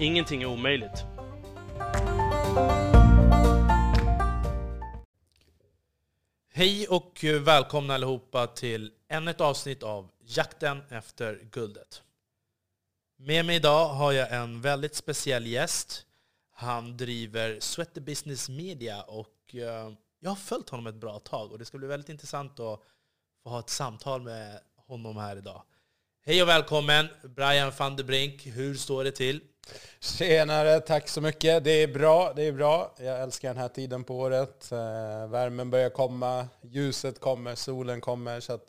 Ingenting är omöjligt. Hej och välkomna allihopa till ännu ett avsnitt av Jakten efter guldet. Med mig idag har jag en väldigt speciell gäst. Han driver Sweater Business Media och eh, jag har följt honom ett bra tag och det ska bli väldigt intressant att få ha ett samtal med honom här idag. Hej och välkommen Brian van der Brink. Hur står det till? Tjenare, tack så mycket. Det är bra, det är bra. Jag älskar den här tiden på året. Eh, värmen börjar komma, ljuset kommer, solen kommer. Så att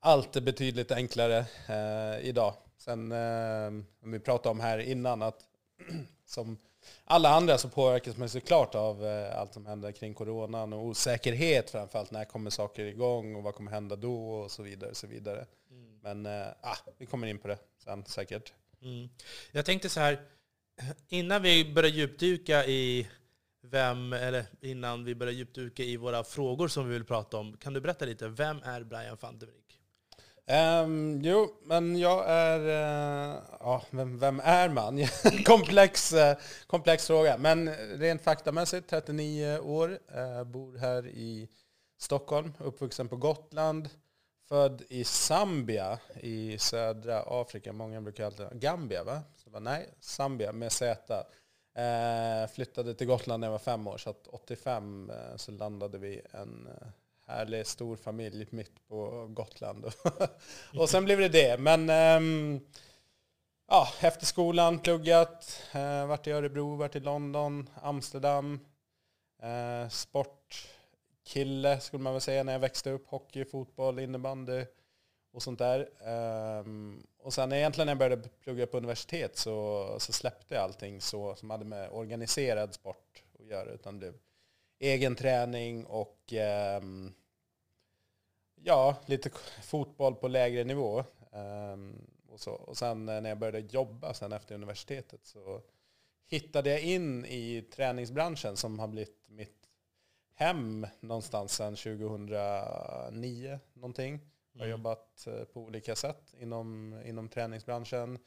allt är betydligt enklare eh, idag. Sen, eh, om vi pratade om här innan, att som alla andra så påverkas man såklart av allt som händer kring coronan och osäkerhet framförallt. När kommer saker igång och vad kommer hända då och så vidare. Och så vidare. Mm. Men ah, vi kommer in på det sen säkert. Mm. Jag tänkte så här, innan vi börjar djupdyka i vem, eller innan vi börjar djupdyka i våra frågor som vi vill prata om, kan du berätta lite, vem är Brian van der Brink? Um, ehm, jo, men jag är... Uh, ja, vem, vem, är man? komplex, uh, komplex fråga. Men rent faktamässigt, 39 år, uh, bor här i Stockholm, uppvuxen på Gotland. Född i Zambia i södra Afrika. Många brukar alltid... Gambia, va? Så bara, nej, Zambia med Z. Eh, flyttade till Gotland när jag var fem år, så att 85 eh, så landade vi en eh, härlig stor familj mitt på Gotland. och sen blev det det. Men eh, ja, efter skolan pluggat, eh, varit i Örebro, varit i London, Amsterdam. sport kille skulle man väl säga när jag växte upp. Hockey, fotboll, innebandy och sånt där. Um, och sen egentligen när jag började plugga på universitet så, så släppte jag allting så, som hade med organiserad sport att göra. Utan det egen träning och um, ja, lite fotboll på lägre nivå. Um, och, så. och sen eh, när jag började jobba sen efter universitetet så hittade jag in i träningsbranschen som har blivit mitt hem någonstans sedan 2009 någonting. Jag har mm. jobbat eh, på olika sätt inom, inom träningsbranschen.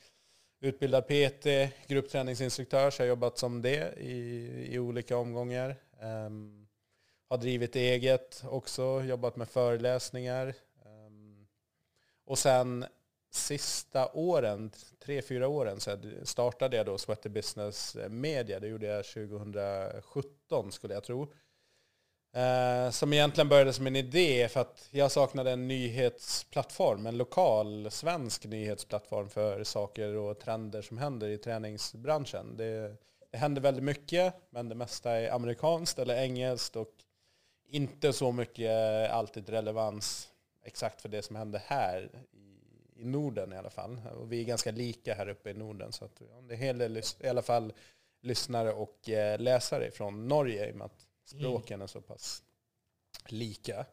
Utbildad PT, gruppträningsinstruktör, så jag har jobbat som det i, i olika omgångar. Um, har drivit eget också, jobbat med föreläsningar. Um, och sen sista åren, tre, fyra åren, så startade jag då Sweater Business Media. Det gjorde jag 2017 skulle jag tro. Eh, som egentligen började som en idé för att jag saknade en nyhetsplattform, en lokal svensk nyhetsplattform för saker och trender som händer i träningsbranschen. Det, det händer väldigt mycket, men det mesta är amerikanskt eller engelskt och inte så mycket alltid relevans exakt för det som händer här i, i Norden i alla fall. Och vi är ganska lika här uppe i Norden, så att, ja, det är en hel del i alla fall lyssnare och eh, läsare från Norge i och med att språken mm. är så pass lika.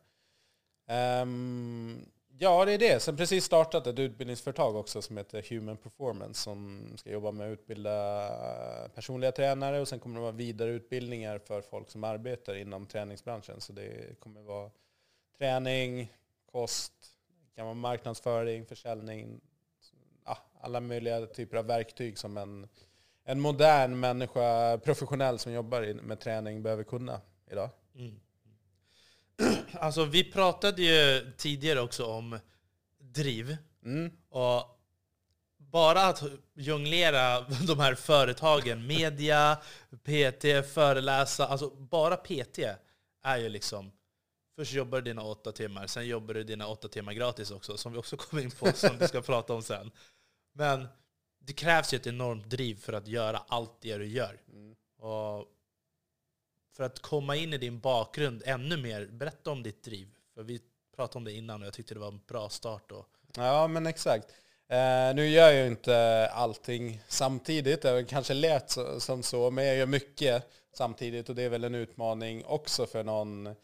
Um, Ja, det är det. Sen precis startat ett utbildningsföretag också som heter Human Performance som ska jobba med att utbilda personliga tränare och sen kommer det vara vidareutbildningar för folk som arbetar inom träningsbranschen. Så det kommer vara träning, kost, kan vara marknadsföring, försäljning, alla möjliga typer av verktyg som en, en modern människa, professionell som jobbar med träning behöver kunna idag. Mm. Alltså vi pratade ju tidigare också om driv. Mm. Och bara att jonglera de här företagen, media, PT, föreläsa, alltså bara PT är ju liksom Först jobbar du dina åtta timmar, sen jobbar du dina åtta timmar gratis också, som vi också kommer in på, som vi ska prata om sen. Men det krävs ju ett enormt driv för att göra allt det du gör. Mm. Och för att komma in i din bakgrund ännu mer, berätta om ditt driv. För vi pratade om det innan och jag tyckte det var en bra start. Då. Ja, men exakt. Eh, nu gör jag ju inte allting samtidigt, det kanske lät som så, men jag gör mycket samtidigt och det är väl en utmaning också för någon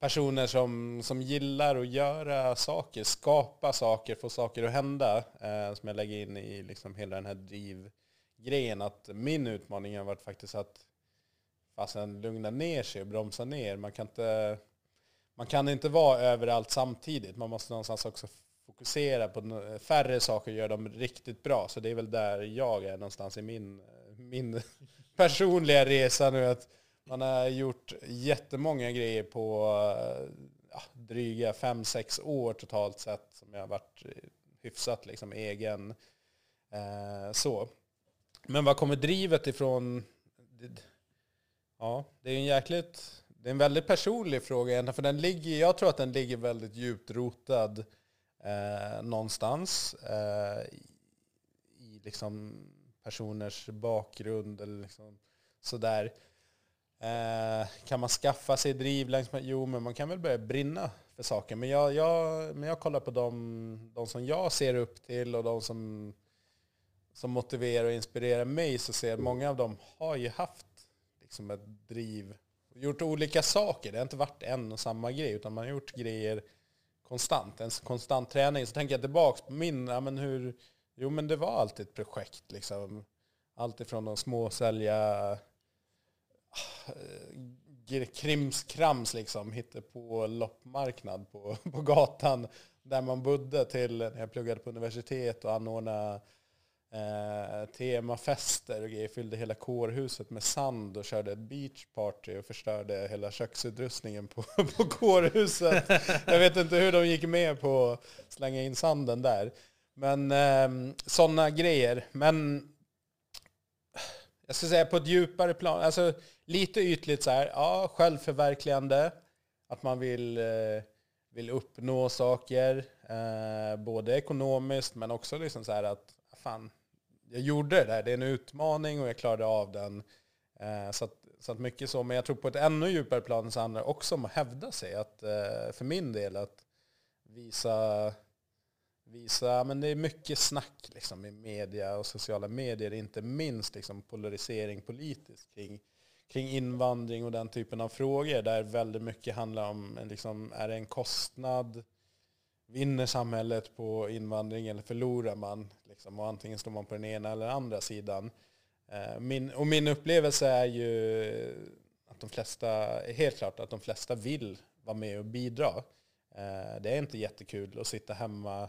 personer som, som gillar att göra saker, skapa saker, få saker att hända, eh, som jag lägger in i liksom hela den här drivgrejen. Att min utmaning har varit faktiskt att fasen lugna ner sig och bromsa ner. Man kan, inte, man kan inte vara överallt samtidigt. Man måste någonstans också fokusera på färre saker och göra dem riktigt bra. Så det är väl där jag är någonstans i min, min personliga resa nu. Att man har gjort jättemånga grejer på eh, ja, dryga fem sex år totalt sett som jag har varit hyfsat liksom egen. Eh, så. Men var kommer drivet ifrån? Ja, det är en jäkligt, det är en väldigt personlig fråga egentligen, för den ligger, jag tror att den ligger väldigt djupt rotad eh, någonstans eh, i liksom personers bakgrund eller liksom sådär. Eh, kan man skaffa sig driv längs med? Jo, men man kan väl börja brinna för saker. Men jag, jag, men jag kollar på de, de som jag ser upp till och de som, som motiverar och inspirerar mig så ser jag att många av dem har ju haft liksom ett driv. och Gjort olika saker. Det har inte varit en och samma grej utan man har gjort grejer konstant. En konstant träning. Så tänker jag tillbaka på min, ja men hur, jo men det var alltid ett projekt liksom. Allt ifrån att småsälja sälja krimskrams liksom, hittade på loppmarknad på, på gatan där man bodde till när jag pluggade på universitet och anordnade eh, temafester och grejer. Fyllde hela kårhuset med sand och körde ett beachparty och förstörde hela köksutrustningen på, på kårhuset. Jag vet inte hur de gick med på att slänga in sanden där. Men eh, sådana grejer. Men jag ska säga på ett djupare plan, alltså lite ytligt så här, ja, självförverkligande, att man vill, eh, vill uppnå saker, eh, både ekonomiskt men också liksom så här att, fan, jag gjorde det där, det är en utmaning och jag klarade av den. Eh, så, att, så att mycket så, men jag tror på ett ännu djupare plan så handlar det också om att hävda sig. Att, eh, för min del att visa, visa, men det är mycket snack liksom, i media och sociala medier, inte minst liksom, polarisering politiskt kring, kring invandring och den typen av frågor där väldigt mycket handlar om, liksom, är det en kostnad? Vinner samhället på invandring eller förlorar man? Liksom, och antingen står man på den ena eller andra sidan. Eh, min, och min upplevelse är ju att de flesta, helt klart att de flesta vill vara med och bidra. Eh, det är inte jättekul att sitta hemma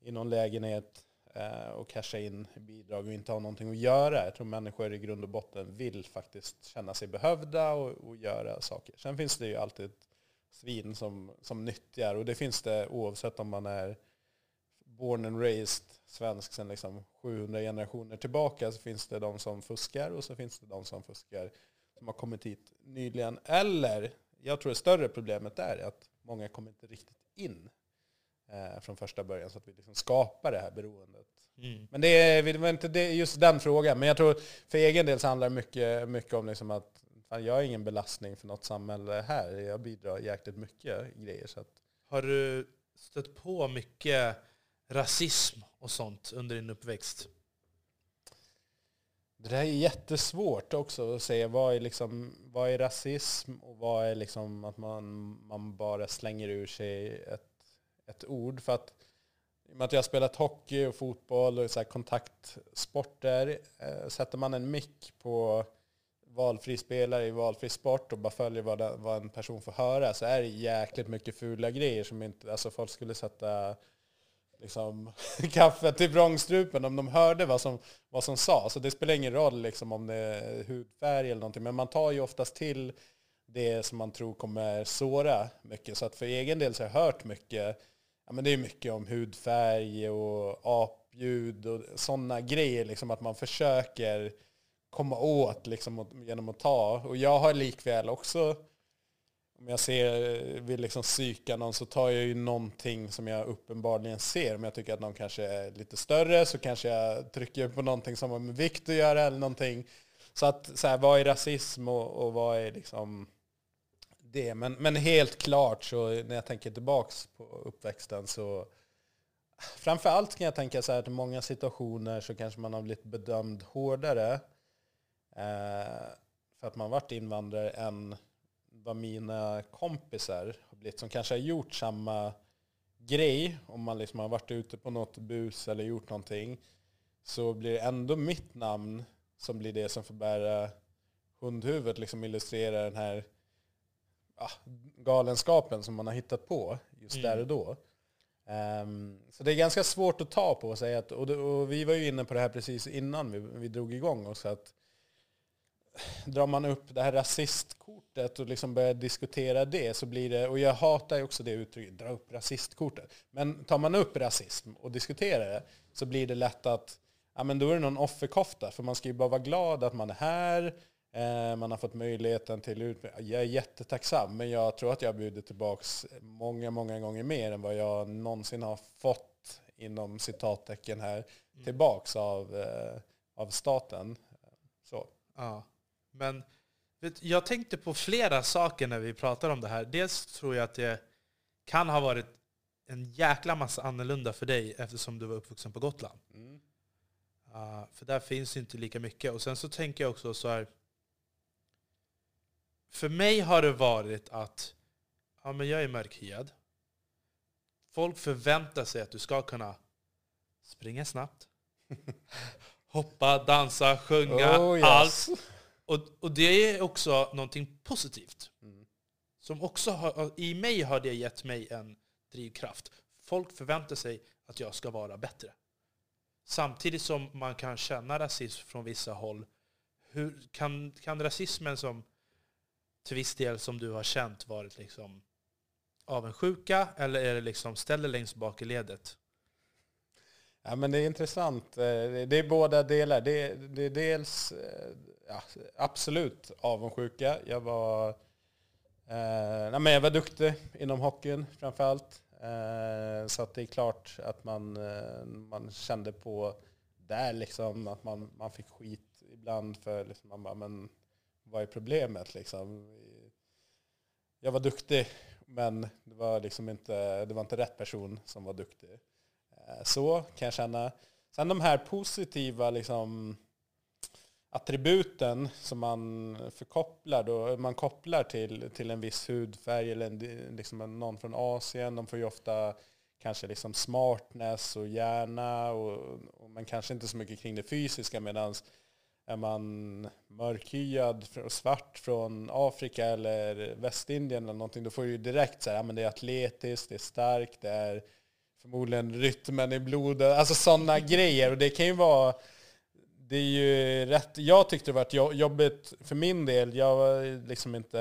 i någon lägenhet eh, och casha in bidrag och inte ha någonting att göra. Jag tror människor i grund och botten vill faktiskt känna sig behövda och, och göra saker. Sen finns det ju alltid svin som, som nyttjar och det finns det oavsett om man är born and raised svensk sedan liksom 700 generationer tillbaka så finns det de som fuskar och så finns det de som fuskar som har kommit hit nyligen. Eller, jag tror det större problemet är att många kommer inte riktigt in från första början så att vi liksom skapar det här beroendet. Mm. Men det är inte det, just den frågan. Men jag tror för egen del så handlar det mycket, mycket om liksom att fan, jag är ingen belastning för något samhälle här. Jag bidrar jäkligt mycket grejer. Så att... Har du stött på mycket rasism och sånt under din uppväxt? Det där är jättesvårt också att säga. Vad är, liksom, vad är rasism och vad är liksom att man, man bara slänger ur sig ett, ett ord. För att i och med att jag har spelat hockey och fotboll och så kontaktsporter, eh, sätter man en mick på valfri spelare i valfri sport och bara följer vad, det, vad en person får höra så är det jäkligt mycket fula grejer som inte, alltså folk skulle sätta liksom, kaffet i vrångstrupen om de hörde vad som, vad som sa. Så det spelar ingen roll liksom, om det är hudfärg eller någonting. Men man tar ju oftast till det som man tror kommer såra mycket. Så att för egen del så har jag hört mycket, ja, men det är mycket om hudfärg och apljud och sådana grejer. Liksom, att man försöker komma åt liksom, genom att ta. Och jag har likväl också om jag ser, vill liksom psyka någon så tar jag ju någonting som jag uppenbarligen ser. Om jag tycker att någon kanske är lite större så kanske jag trycker på någonting som har med vikt att göra eller någonting. Så att så här, vad är rasism och, och vad är liksom det? Men, men helt klart så när jag tänker tillbaka på uppväxten så framförallt kan jag tänka så här att i många situationer så kanske man har blivit bedömd hårdare eh, för att man varit invandrare än vad mina kompisar har blivit som kanske har gjort samma grej om man liksom har varit ute på något bus eller gjort någonting så blir det ändå mitt namn som blir det som får bära hundhuvudet, liksom illustrera den här ja, galenskapen som man har hittat på just mm. där och då. Um, så det är ganska svårt att ta på och säga att, och, det, och, vi var ju inne på det här precis innan vi, vi drog igång och så att drar man upp det här rasistkortet och liksom börjar diskutera det så blir det, och jag hatar ju också det uttrycket, dra upp rasistkortet. Men tar man upp rasism och diskuterar det så blir det lätt att, ja men då är det någon offerkofta, för man ska ju bara vara glad att man är här, man har fått möjligheten till utbildning. Jag är jättetacksam, men jag tror att jag bjudit tillbaka många, många gånger mer än vad jag någonsin har fått, inom citattecken här, mm. tillbaks av, eh, av staten. Så. Ja, men vet, jag tänkte på flera saker när vi pratar om det här. Dels tror jag att det kan ha varit en jäkla massa annorlunda för dig eftersom du var uppvuxen på Gotland. Mm. Uh, för där finns inte lika mycket. Och sen så tänker jag också så här, för mig har det varit att ja, men jag är mörkhyad. Folk förväntar sig att du ska kunna springa snabbt, hoppa, dansa, sjunga, oh, yes. allt. Och, och det är också någonting positivt. Mm. Som också har, I mig har det gett mig en drivkraft. Folk förväntar sig att jag ska vara bättre. Samtidigt som man kan känna rasism från vissa håll. Hur, kan, kan rasismen som till viss del som du har känt varit liksom avundsjuka eller är det liksom ställer längst bak i ledet? Ja, men det är intressant. Eh, det är båda delar. Det är, det är dels eh, ja, absolut avundsjuka. Jag var, eh, men jag var duktig inom hockeyn framförallt. Eh, så att det är klart att man, eh, man kände på där liksom att man, man fick skit ibland för liksom, man bara, men vad är problemet liksom? Jag var duktig, men det var, liksom inte, det var inte rätt person som var duktig. Eh, så kan jag känna. Sen de här positiva liksom, attributen som man förkopplar då, man kopplar till, till en viss hudfärg eller en, liksom någon från Asien. De får ju ofta kanske liksom smartness och hjärna och, och men kanske inte så mycket kring det fysiska medan är man mörkhyad och svart från Afrika eller Västindien eller någonting, då får du ju direkt så här, ja, men det är atletiskt, det är starkt, det är förmodligen rytmen i blodet, alltså sådana grejer. Och det kan ju vara, det är ju rätt, jag tyckte det var jobbigt för min del, jag var liksom inte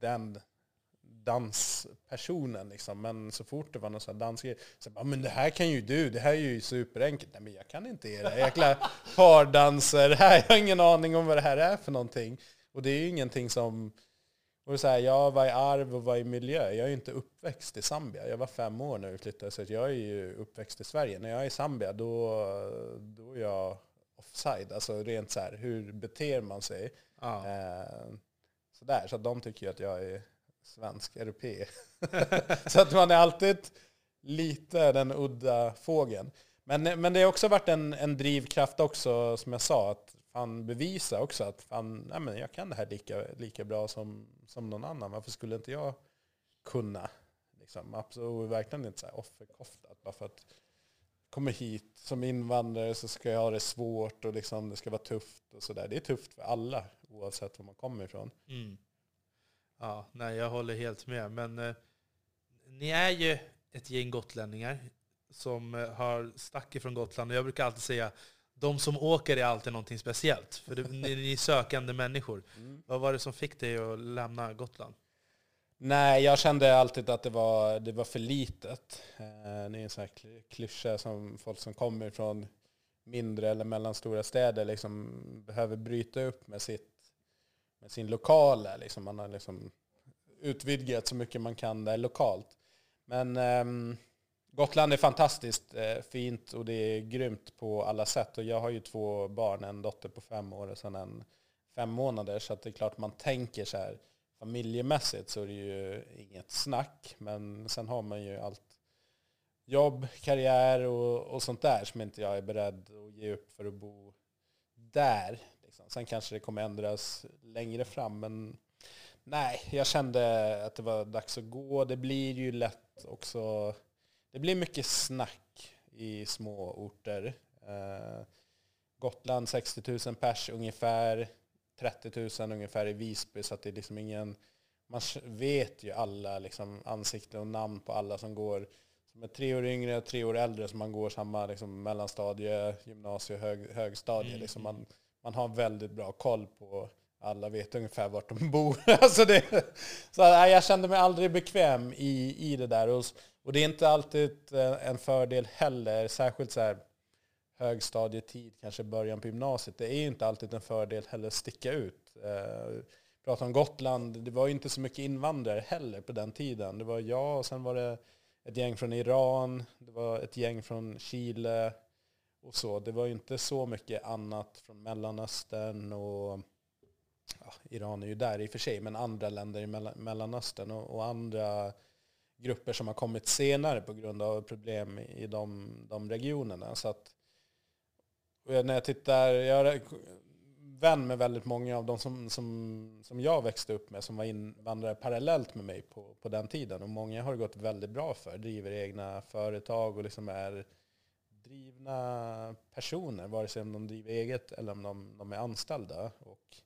den danspersonen. Liksom. Men så fort det var någon sån dansgrej, så bara, men det här kan ju du, det här är ju superenkelt. Nej men jag kan inte era jäkla pardanser, här, jag har ingen aning om vad det här är för någonting. Och det är ju ingenting som, och så här, jag var i arv och var i miljö. Jag är ju inte uppväxt i Zambia. Jag var fem år när vi flyttade, så jag är ju uppväxt i Sverige. När jag är i Zambia, då, då är jag offside. Alltså rent så här, hur beter man sig? Ah. Eh, sådär, så de tycker ju att jag är svensk europe. så att man är alltid lite den udda fågeln. Men, men det har också varit en, en drivkraft också, som jag sa, att fan bevisa också att fan, nej men jag kan det här lika, lika bra som, som någon annan. Varför skulle inte jag kunna? Liksom, absolut, verkligen inte så här offerkoftat. Bara för att kommer hit som invandrare så ska jag ha det svårt och liksom det ska vara tufft och sådär. Det är tufft för alla oavsett var man kommer ifrån. Mm. Ja, nej, jag håller helt med. Men eh, ni är ju ett gäng gotlänningar som eh, har stack ifrån Gotland. Och jag brukar alltid säga de som åker är alltid någonting speciellt. För det, ni, ni är sökande människor. Mm. Vad var det som fick dig att lämna Gotland? Nej, jag kände alltid att det var, det var för litet. Eh, det är en sån här klyscha som folk som kommer från mindre eller mellanstora städer liksom behöver bryta upp med sitt med sin där Liksom. Man har liksom utvidgat så mycket man kan där lokalt. Men eh, Gotland är fantastiskt eh, fint och det är grymt på alla sätt. Och jag har ju två barn, en dotter på fem år och sen en fem månader. Så det är klart man tänker så här familjemässigt så är det ju inget snack. Men sen har man ju allt, jobb, karriär och, och sånt där som inte jag är beredd att ge upp för att bo där. Liksom. Sen kanske det kommer ändras längre fram, men nej, jag kände att det var dags att gå. Det blir ju lätt också, det blir mycket snack i små orter. Eh, Gotland 60 000 pers ungefär, 30 000 ungefär i Visby, så att det är liksom ingen, man vet ju alla liksom ansikten och namn på alla som går som är tre år yngre och tre år äldre som man går samma liksom, mellanstadie, gymnasie, hög, högstadie. Mm. Liksom man, man har väldigt bra koll på alla vet ungefär vart de bor. alltså det, så här, jag kände mig aldrig bekväm i, i det där. Och, och det är inte alltid eh, en fördel heller, särskilt så här högstadietid, kanske början på gymnasiet. Det är inte alltid en fördel heller att sticka ut. Eh, prata om Gotland, det var ju inte så mycket invandrare heller på den tiden. Det var jag och sen var det ett gäng från Iran, det var ett gäng från Chile och så. Det var ju inte så mycket annat från Mellanöstern och ja, Iran är ju där i och för sig, men andra länder i Mellanöstern och, och andra grupper som har kommit senare på grund av problem i de, de regionerna. Så att, när jag tittar, jag är vän med väldigt många av de som, som, som jag växte upp med, som var invandrare parallellt med mig på, på den tiden. Och många har det gått väldigt bra för, driver egna företag och liksom är drivna personer, vare sig om de driver eget eller om de, de är anställda. Och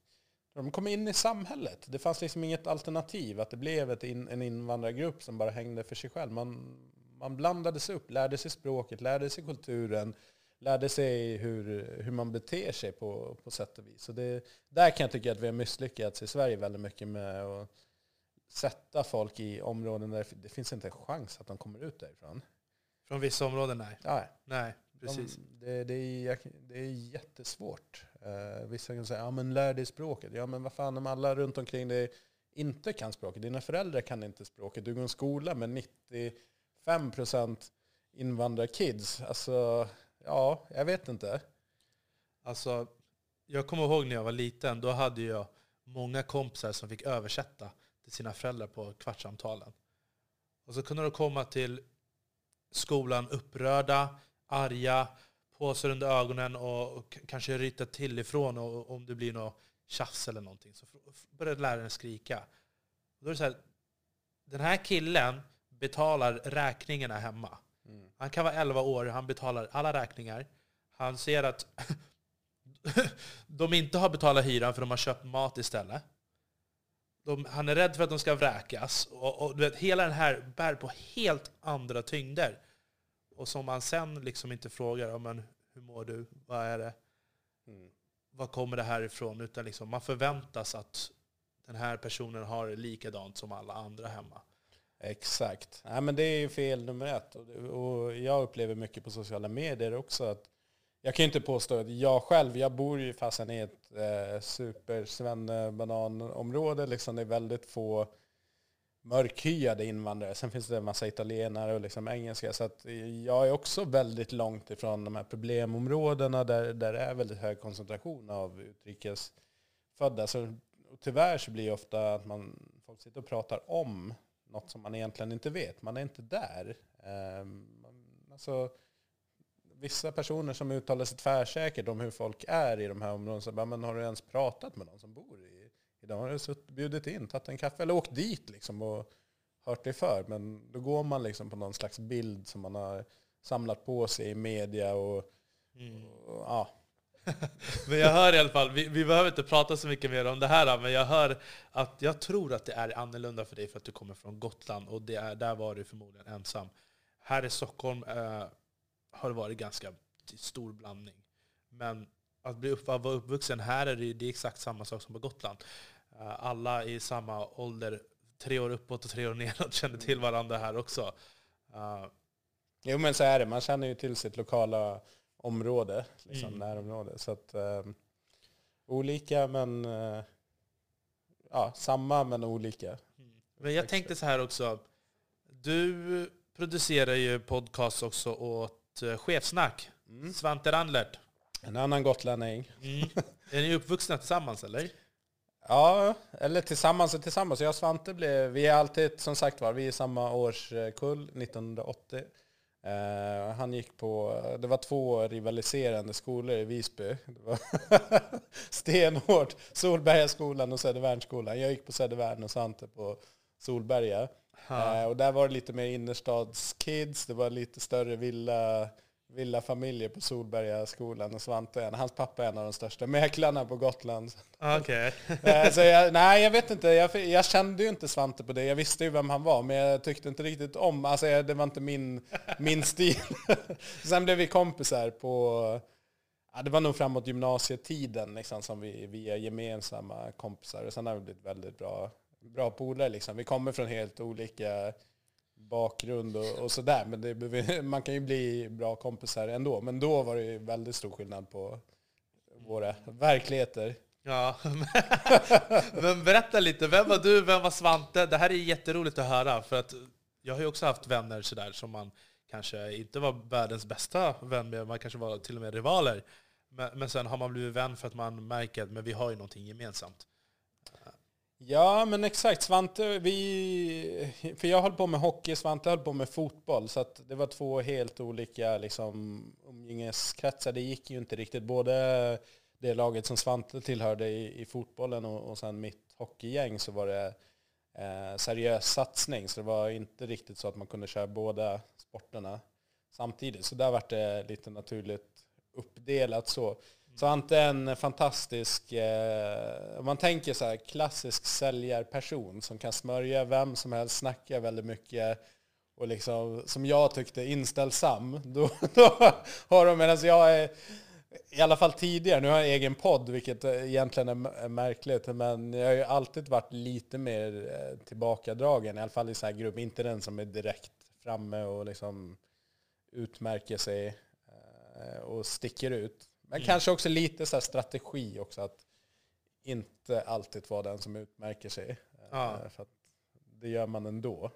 de kom in i samhället. Det fanns liksom inget alternativ, att det blev ett in, en invandrargrupp som bara hängde för sig själv. Man, man blandades upp, lärde sig språket, lärde sig kulturen, lärde sig hur, hur man beter sig på, på sätt och vis. Så det, där kan jag tycka att vi har misslyckats i Sverige väldigt mycket med att sätta folk i områden där det finns inte en chans att de kommer ut därifrån. Från vissa områden, nej. Nej. nej precis. De, det, det, är, det är jättesvårt. Uh, vissa kan säga, ja men lär dig språket. Ja men vad fan om alla runt omkring dig inte kan språket. Dina föräldrar kan inte språket. Du går i skola med 95% invandrarkids. Alltså, ja, jag vet inte. Alltså, jag kommer ihåg när jag var liten, då hade jag många kompisar som fick översätta till sina föräldrar på kvartssamtalen. Och så kunde de komma till skolan upprörda, arga, påsar under ögonen och kanske ryta till ifrån och om det blir något tjafs eller någonting. Så började läraren skrika. Då är det så här, den här killen betalar räkningarna hemma. Mm. Han kan vara 11 år, han betalar alla räkningar. Han ser att de inte har betalat hyran för de har köpt mat istället. De, han är rädd för att de ska vräkas. Och, och, du vet, hela den här bär på helt andra tyngder. Och som man sen liksom inte frågar, men, hur mår du? Vad är det? Mm. Var kommer det här ifrån? Utan liksom, man förväntas att den här personen har likadant som alla andra hemma. Exakt. Ja, men det är ju fel nummer ett. Och jag upplever mycket på sociala medier också att jag kan inte påstå att jag själv, jag bor ju fasen i ett eh, super Liksom det är väldigt få mörkhyade invandrare. Sen finns det en massa italienare och liksom engelska. Så att jag är också väldigt långt ifrån de här problemområdena där, där det är väldigt hög koncentration av utrikesfödda. Så, tyvärr så blir det ofta att man, folk sitter och pratar om något som man egentligen inte vet. Man är inte där. Um, alltså, vissa personer som uttalar sig tvärsäkert om hur folk är i de här områdena, så bara, men har du ens pratat med någon som bor i, i dem? Har du sutt, bjudit in, tagit en kaffe eller åkt dit liksom och hört dig för? Men då går man liksom på någon slags bild som man har samlat på sig i media och, mm. och ja, men jag hör i alla fall, vi, vi, behöver inte prata så mycket mer om det här, men jag hör att jag tror att det är annorlunda för dig för att du kommer från Gotland och det är, där var du förmodligen ensam. Här i Stockholm eh, har det varit ganska stor blandning. Men att bli upp, vara uppvuxen här är det, det är exakt samma sak som på Gotland. Eh, alla i samma ålder, tre år uppåt och tre år neråt, känner till varandra här också. Uh, jo men så är det, man känner ju till sitt lokala område, liksom mm. närområde. Så att, eh, olika men, eh, ja, samma men olika. Mm. Men jag tänkte så här också, du producerar ju podcast också åt eh, Chefsnack, mm. Svante Randlert. En annan gotlänning. Mm. Är ni uppvuxna tillsammans eller? Ja, eller tillsammans och tillsammans. Jag och Svante blev, vi är alltid, som sagt var, vi är samma årskull, 1980. Eh, han gick på, det var två rivaliserande skolor i Visby. Det var stenhårt. Solbergaskolan och Södervärnsskolan. Jag gick på Södervärn och Svante på Solberga. Eh, och där var det lite mer innerstadskids, det var lite större villa, villafamiljer på Solbergaskolan och Svante Hans pappa är en av de största mäklarna på Gotland. Okej. Eh, så jag, nej, jag vet inte. Jag, jag kände ju inte Svante på det. Jag visste ju vem han var, men jag tyckte inte riktigt om... Alltså, jag- det var inte min, min stil. Sen blev vi kompisar på... Ja, det var nog framåt gymnasietiden liksom, som vi, vi är gemensamma kompisar. Och sen har vi blivit väldigt bra, bra polare. Liksom. Vi kommer från helt olika bakgrund och, och sådär. Men det, man kan ju bli bra kompisar ändå. Men då var det ju väldigt stor skillnad på våra verkligheter. Ja, men berätta lite. Vem var du? Vem var Svante? Det här är jätteroligt att höra. För att jag har ju också haft vänner sådär som man kanske inte var världens bästa vän med. Man kanske var till och med rivaler. Men, men sen har man blivit vän för att man märker att men vi har ju någonting gemensamt. Ja, men exakt. Svante, vi... För jag höll på med hockey, Svante höll på med fotboll. Så att det var två helt olika liksom, umgängeskretsar. Det gick ju inte riktigt. Både det laget som Svante tillhörde i, i fotbollen och, och sen mitt hockeygäng så var det eh, seriös satsning. Så det var inte riktigt så att man kunde köra båda sporterna samtidigt. Så där var det lite naturligt uppdelat så. Så Ante är en fantastisk, eh, om man tänker så här, klassisk säljarperson som kan smörja vem som helst, snacka väldigt mycket och liksom, som jag tyckte, inställsam. Då, då har de, medan jag är, i alla fall tidigare, nu har jag egen podd, vilket egentligen är märkligt, men jag har ju alltid varit lite mer eh, tillbakadragen, i alla fall i så här grupp, inte den som är direkt framme och liksom utmärker sig eh, och sticker ut. Men Mm. kanske också lite så strategi också, att inte alltid vara den som utmärker sig. Eh, Ja. För det gör man ändå.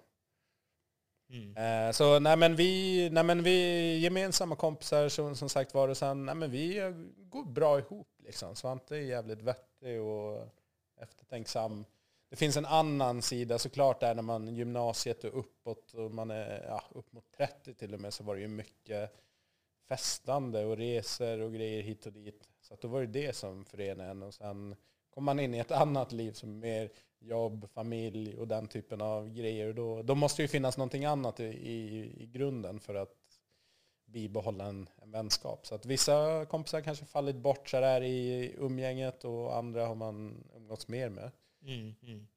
Mm. Eh, Så nej men vi, nej men vi gemensamma kompisar som, som sagt var och sen, nej men vi går bra ihop liksom. Svante är jävligt vettig och eftertänksam. Det finns en annan sida såklart där när man gymnasiet och uppåt och man är ja, upp mot 30 till och med så var det ju mycket festande och resor och grejer hit och dit. Så att då var det det som förenade en och sen kom man in i ett annat liv som mer jobb, familj och den typen av grejer. Då, då måste det ju finnas någonting annat i, i, i grunden för att bibehålla en, en vänskap. Så att vissa kompisar kanske fallit bort så där i umgänget och andra har man umgåtts mer med. Mm, mm.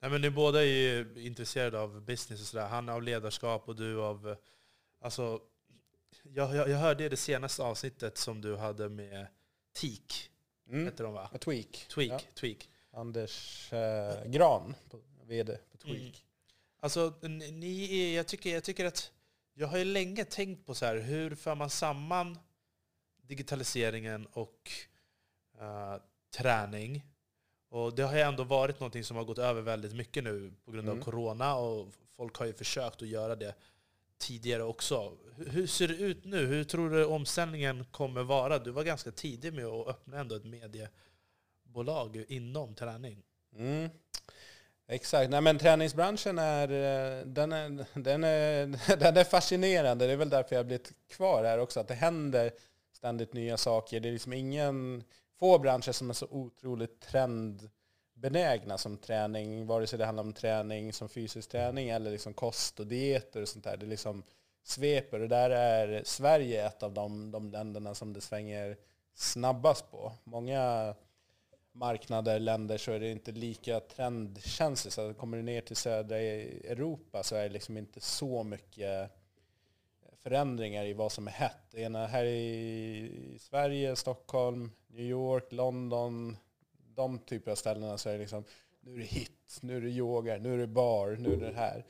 Nej, men ni båda är ju intresserade av business och sådär. Han av ledarskap och du av... Alltså, jag, jag, jag hörde det senaste avsnittet som du hade med TIK, Mm. heter de va? Tweak. Tweak, Ja. tweak. Anders eh, Gran, vd på Tweak. Mm. Alltså, ni- är, jag, tycker, jag tycker att... Jag har ju länge tänkt på så här, hur för man samman digitaliseringen och eh, träning? Och det har ju ändå varit någonting som har gått över väldigt mycket nu på grund av Mm. corona och folk har ju försökt att göra det tidigare också. Hur, ser det ut nu? Hur tror du omställningen kommer vara? Du var ganska tidig med att öppna ändå ett mediebolag inom träning. Mm. Exakt. Nej, men träningsbranschen är, eh, den är, den, är, den är fascinerande. Det är väl därför jag har blivit kvar här också. Att det händer ständigt nya saker. Det är liksom ingen, få branscher som är så otroligt trend benägna som träning. Vare sig det handlar om träning som fysisk träning eller liksom kost och dieter och sånt där. Det liksom sveper. Och där är Sverige ett av de, de länderna som det svänger snabbast på. Många marknader, länder så är det inte lika trendkänsligt. Så kommer du ner till södra e- Europa så är det liksom inte så mycket förändringar i vad som är hett. Det ena här i Sverige, Stockholm, New York, London, de typer av ställena så är det liksom nu är det hit, nu är det yoga, nu är det bar, nu är det här.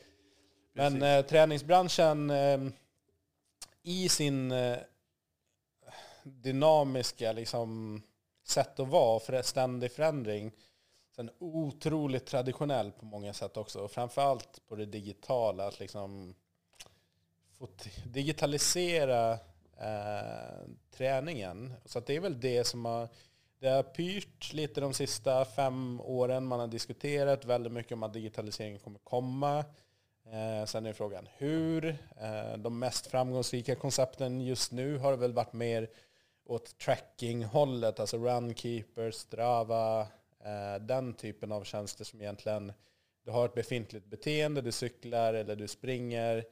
Men eh, träningsbranschen eh, i sin eh, dynamiska liksom, sätt att vara, för ständig förändring, sen otroligt traditionell på många sätt också. Och framförallt på det digitala, att liksom digitalisera eh, träningen. Så det är väl det som har, det har pyrt lite de sista fem åren. Man har diskuterat väldigt mycket om att digitaliseringen kommer komma. Eh, sen är frågan hur. Eh, de mest framgångsrika koncepten just nu har väl varit mer åt tracking-hållet, alltså Runkeeper, Strava, eh, den typen av tjänster som egentligen du har ett befintligt beteende, du cyklar eller du springer,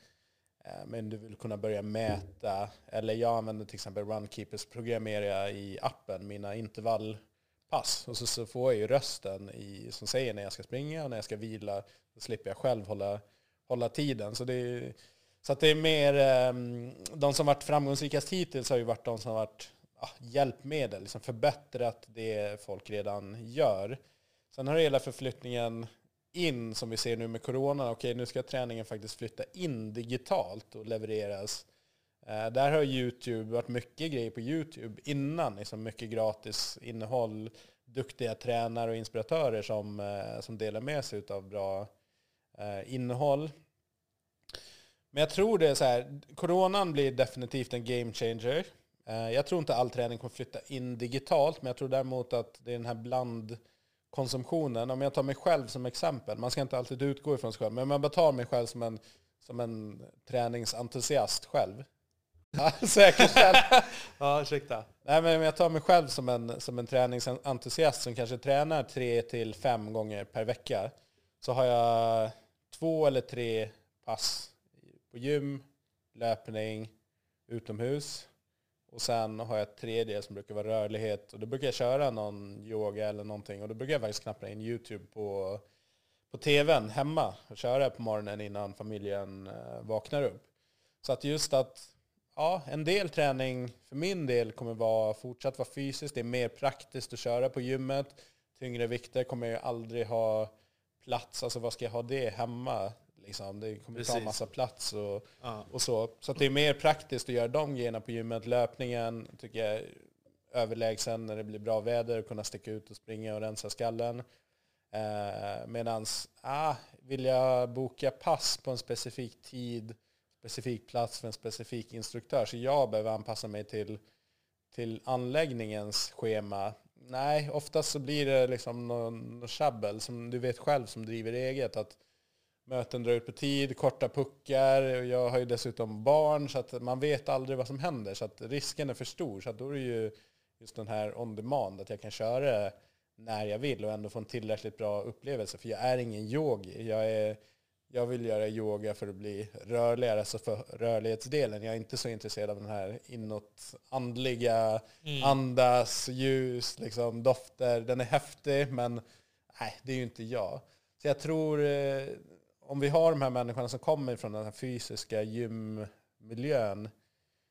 Eh, men du vill kunna börja mäta. Eller jag använder till exempel Runkeepers programmerar i appen mina intervallpass. Och så, så får jag ju rösten i, som säger när jag ska springa och när jag ska vila. Då slipper jag själv hålla, hålla tiden. Så det är, så att det är mer, ehm, de som varit framgångsrikast hittills har ju varit de som har varit ja, hjälpmedel, liksom förbättrat det folk redan gör. Sen har det hela förflyttningen in, som vi ser nu med corona, okej nu ska träningen faktiskt flytta in digitalt och levereras. Eh, där har YouTube varit mycket grejer på YouTube innan, liksom mycket gratis innehåll, duktiga tränare och inspiratörer som, eh, som delar med sig av bra eh, innehåll. Men jag tror det är så här, coronan blir definitivt en game changer. Jag tror inte all träning kommer flytta in digitalt, men jag tror däremot att det är den här bland blandkonsumtionen. Om jag tar mig själv som exempel, man ska inte alltid utgå ifrån sig själv, men om jag bara tar mig själv som en, som en träningsentusiast själv. säkerställd. ja, ursäkta. Nej, men om jag tar mig själv som en, som en träningsentusiast som kanske tränar tre till fem gånger per vecka, så har jag två eller tre pass på gym, löpning, utomhus och sen har jag ett tredje som brukar vara rörlighet. Och då brukar jag köra någon yoga eller någonting. Och då brukar jag faktiskt knappa in YouTube på, på tvn hemma. Och köra på morgonen innan familjen eh, vaknar upp. Så att just att ja, en del träning för min del kommer vara fortsatt vara fysiskt. Det är mer praktiskt att köra på gymmet. Tyngre vikter kommer jag aldrig ha plats. Alltså vad ska jag ha det hemma? Liksom. Det kommer Precis. ta massa plats och, ja. och så. Så det är mer praktiskt att göra de grejerna på gymmet. Löpningen tycker jag är överlägsen när det blir bra väder, kunna sticka ut och springa och rensa skallen. Eh, Medan, ah, vill jag boka pass på en specifik tid, specifik plats för en specifik instruktör, så jag behöver anpassa mig till, till anläggningens schema. Nej, oftast så blir det liksom någon, någon som du vet själv som driver eget, att möten drar ut på tid, korta puckar. Jag har ju dessutom barn så att man vet aldrig vad som händer. Så att risken är för stor. Så att då är det ju just den här on demand, att jag kan köra när jag vill och ändå få en tillräckligt bra upplevelse. För jag är ingen yogi. Jag, är, jag vill göra yoga för att bli rörligare, alltså för rörlighetsdelen. Jag är inte så intresserad av den här inåt andliga, mm. andas, ljus, liksom, dofter. Den är häftig, men nej, det är ju inte jag. Så jag tror eh, om vi har de här människorna som kommer från den här fysiska gymmiljön,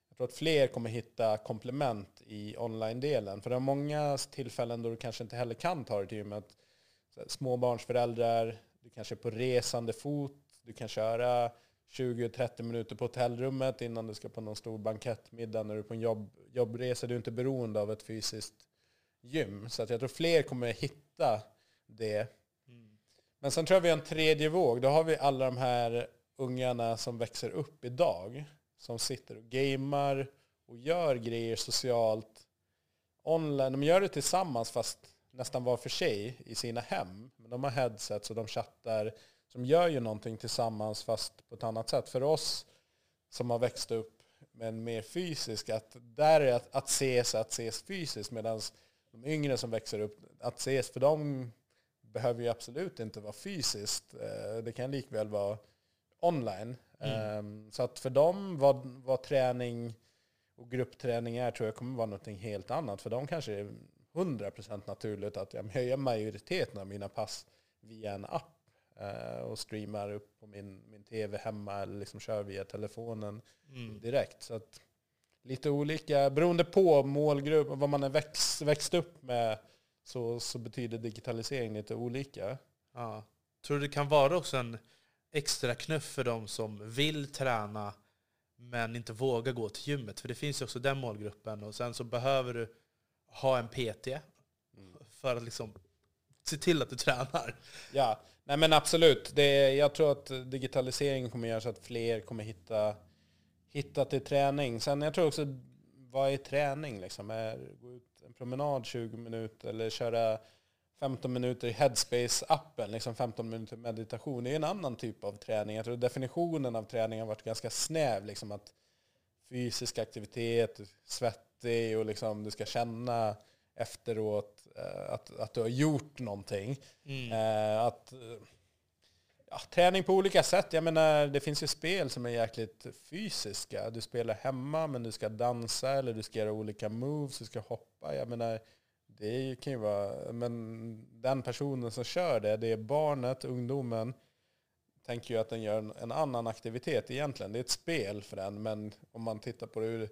jag tror att fler kommer hitta komplement i online-delen. För det är många tillfällen då du kanske inte heller kan ta dig till gymmet. Småbarnsföräldrar, du kanske är på resande fot, du kan köra 20-30 minuter på hotellrummet innan du ska på någon stor bankettmiddag när du är på en jobb, jobbresa. Du är inte beroende av ett fysiskt gym. Så att jag tror fler kommer hitta det men sen tror jag vi har en tredje våg. Då har vi alla de här ungarna som växer upp idag. Som sitter och gamer och gör grejer socialt online. De gör det tillsammans fast nästan var för sig i sina hem. Men de har headsets och de chattar. De gör ju någonting tillsammans fast på ett annat sätt. För oss som har växt upp med en mer fysisk, att där är att, att ses, att ses fysiskt. Medan de yngre som växer upp, att ses för dem behöver ju absolut inte vara fysiskt. Eh, det kan likväl vara online. Mm. Ehm, så att för dem, vad, vad träning och gruppträning är, tror jag kommer vara något helt annat. För dem kanske det är 100% naturligt att jag gör majoriteten av mina pass via en app eh, och streamar upp på min, min tv hemma eller liksom kör via telefonen mm. direkt. Så att lite olika, beroende på målgrupp, vad man är växt, växt upp med så, så betyder digitalisering lite olika. Ja. Tror du det kan vara också en extra knuff för de som vill träna men inte vågar gå till gymmet? För det finns ju också den målgruppen. Och sen så behöver du ha en PT för att liksom se till att du tränar. Ja, nej men absolut. Det, jag tror att digitaliseringen kommer göra så att fler kommer hitta, hitta till träning. Sen jag tror också, vad är träning? Liksom? Är, gå ut en promenad 20 minuter eller köra 15 minuter i Headspace-appen, liksom 15 minuter meditation, det är en annan typ av träning. Jag tror definitionen av träning har varit ganska snäv. Liksom att fysisk aktivitet, svettig och liksom du ska känna efteråt eh, att, att du har gjort någonting. Mm. Eh, att, ja, träning på olika sätt. Jag menar, det finns ju spel som är jäkligt fysiska. Du spelar hemma men du ska dansa eller du ska göra olika moves, du ska hoppa. Jag menar, det kan ju vara, men den personen som kör det, det är barnet, ungdomen, tänker ju att den gör en, en, annan aktivitet egentligen. Det är ett spel för den, men om man tittar på det ur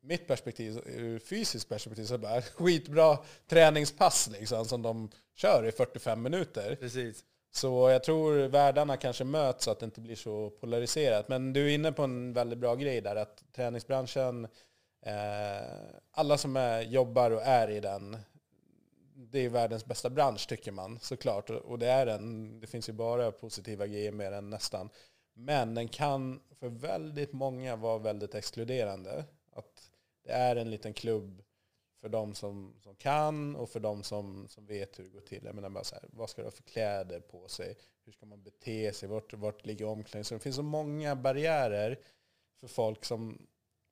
mitt perspektiv, ur fysiskt perspektiv, så är det bara skitbra träningspass liksom, som de kör i 45 minuter. Precis. Så jag tror världarna kanske möts så att det inte blir så polariserat. Men du är inne på en väldigt bra grej där, att träningsbranschen, eh, alla som är, jobbar och är i den det är världens bästa bransch tycker man såklart. Och det, är den, det finns ju bara positiva grejer med den nästan. Men den kan för väldigt många vara väldigt exkluderande. Att det är en liten klubb för de som, som kan och för de som, som vet hur det går till. Jag menar bara så här, vad ska du ha för kläder på sig? Hur ska man bete sig? Vart, vart ligger omklädningsrummet? Det finns så många barriärer för folk som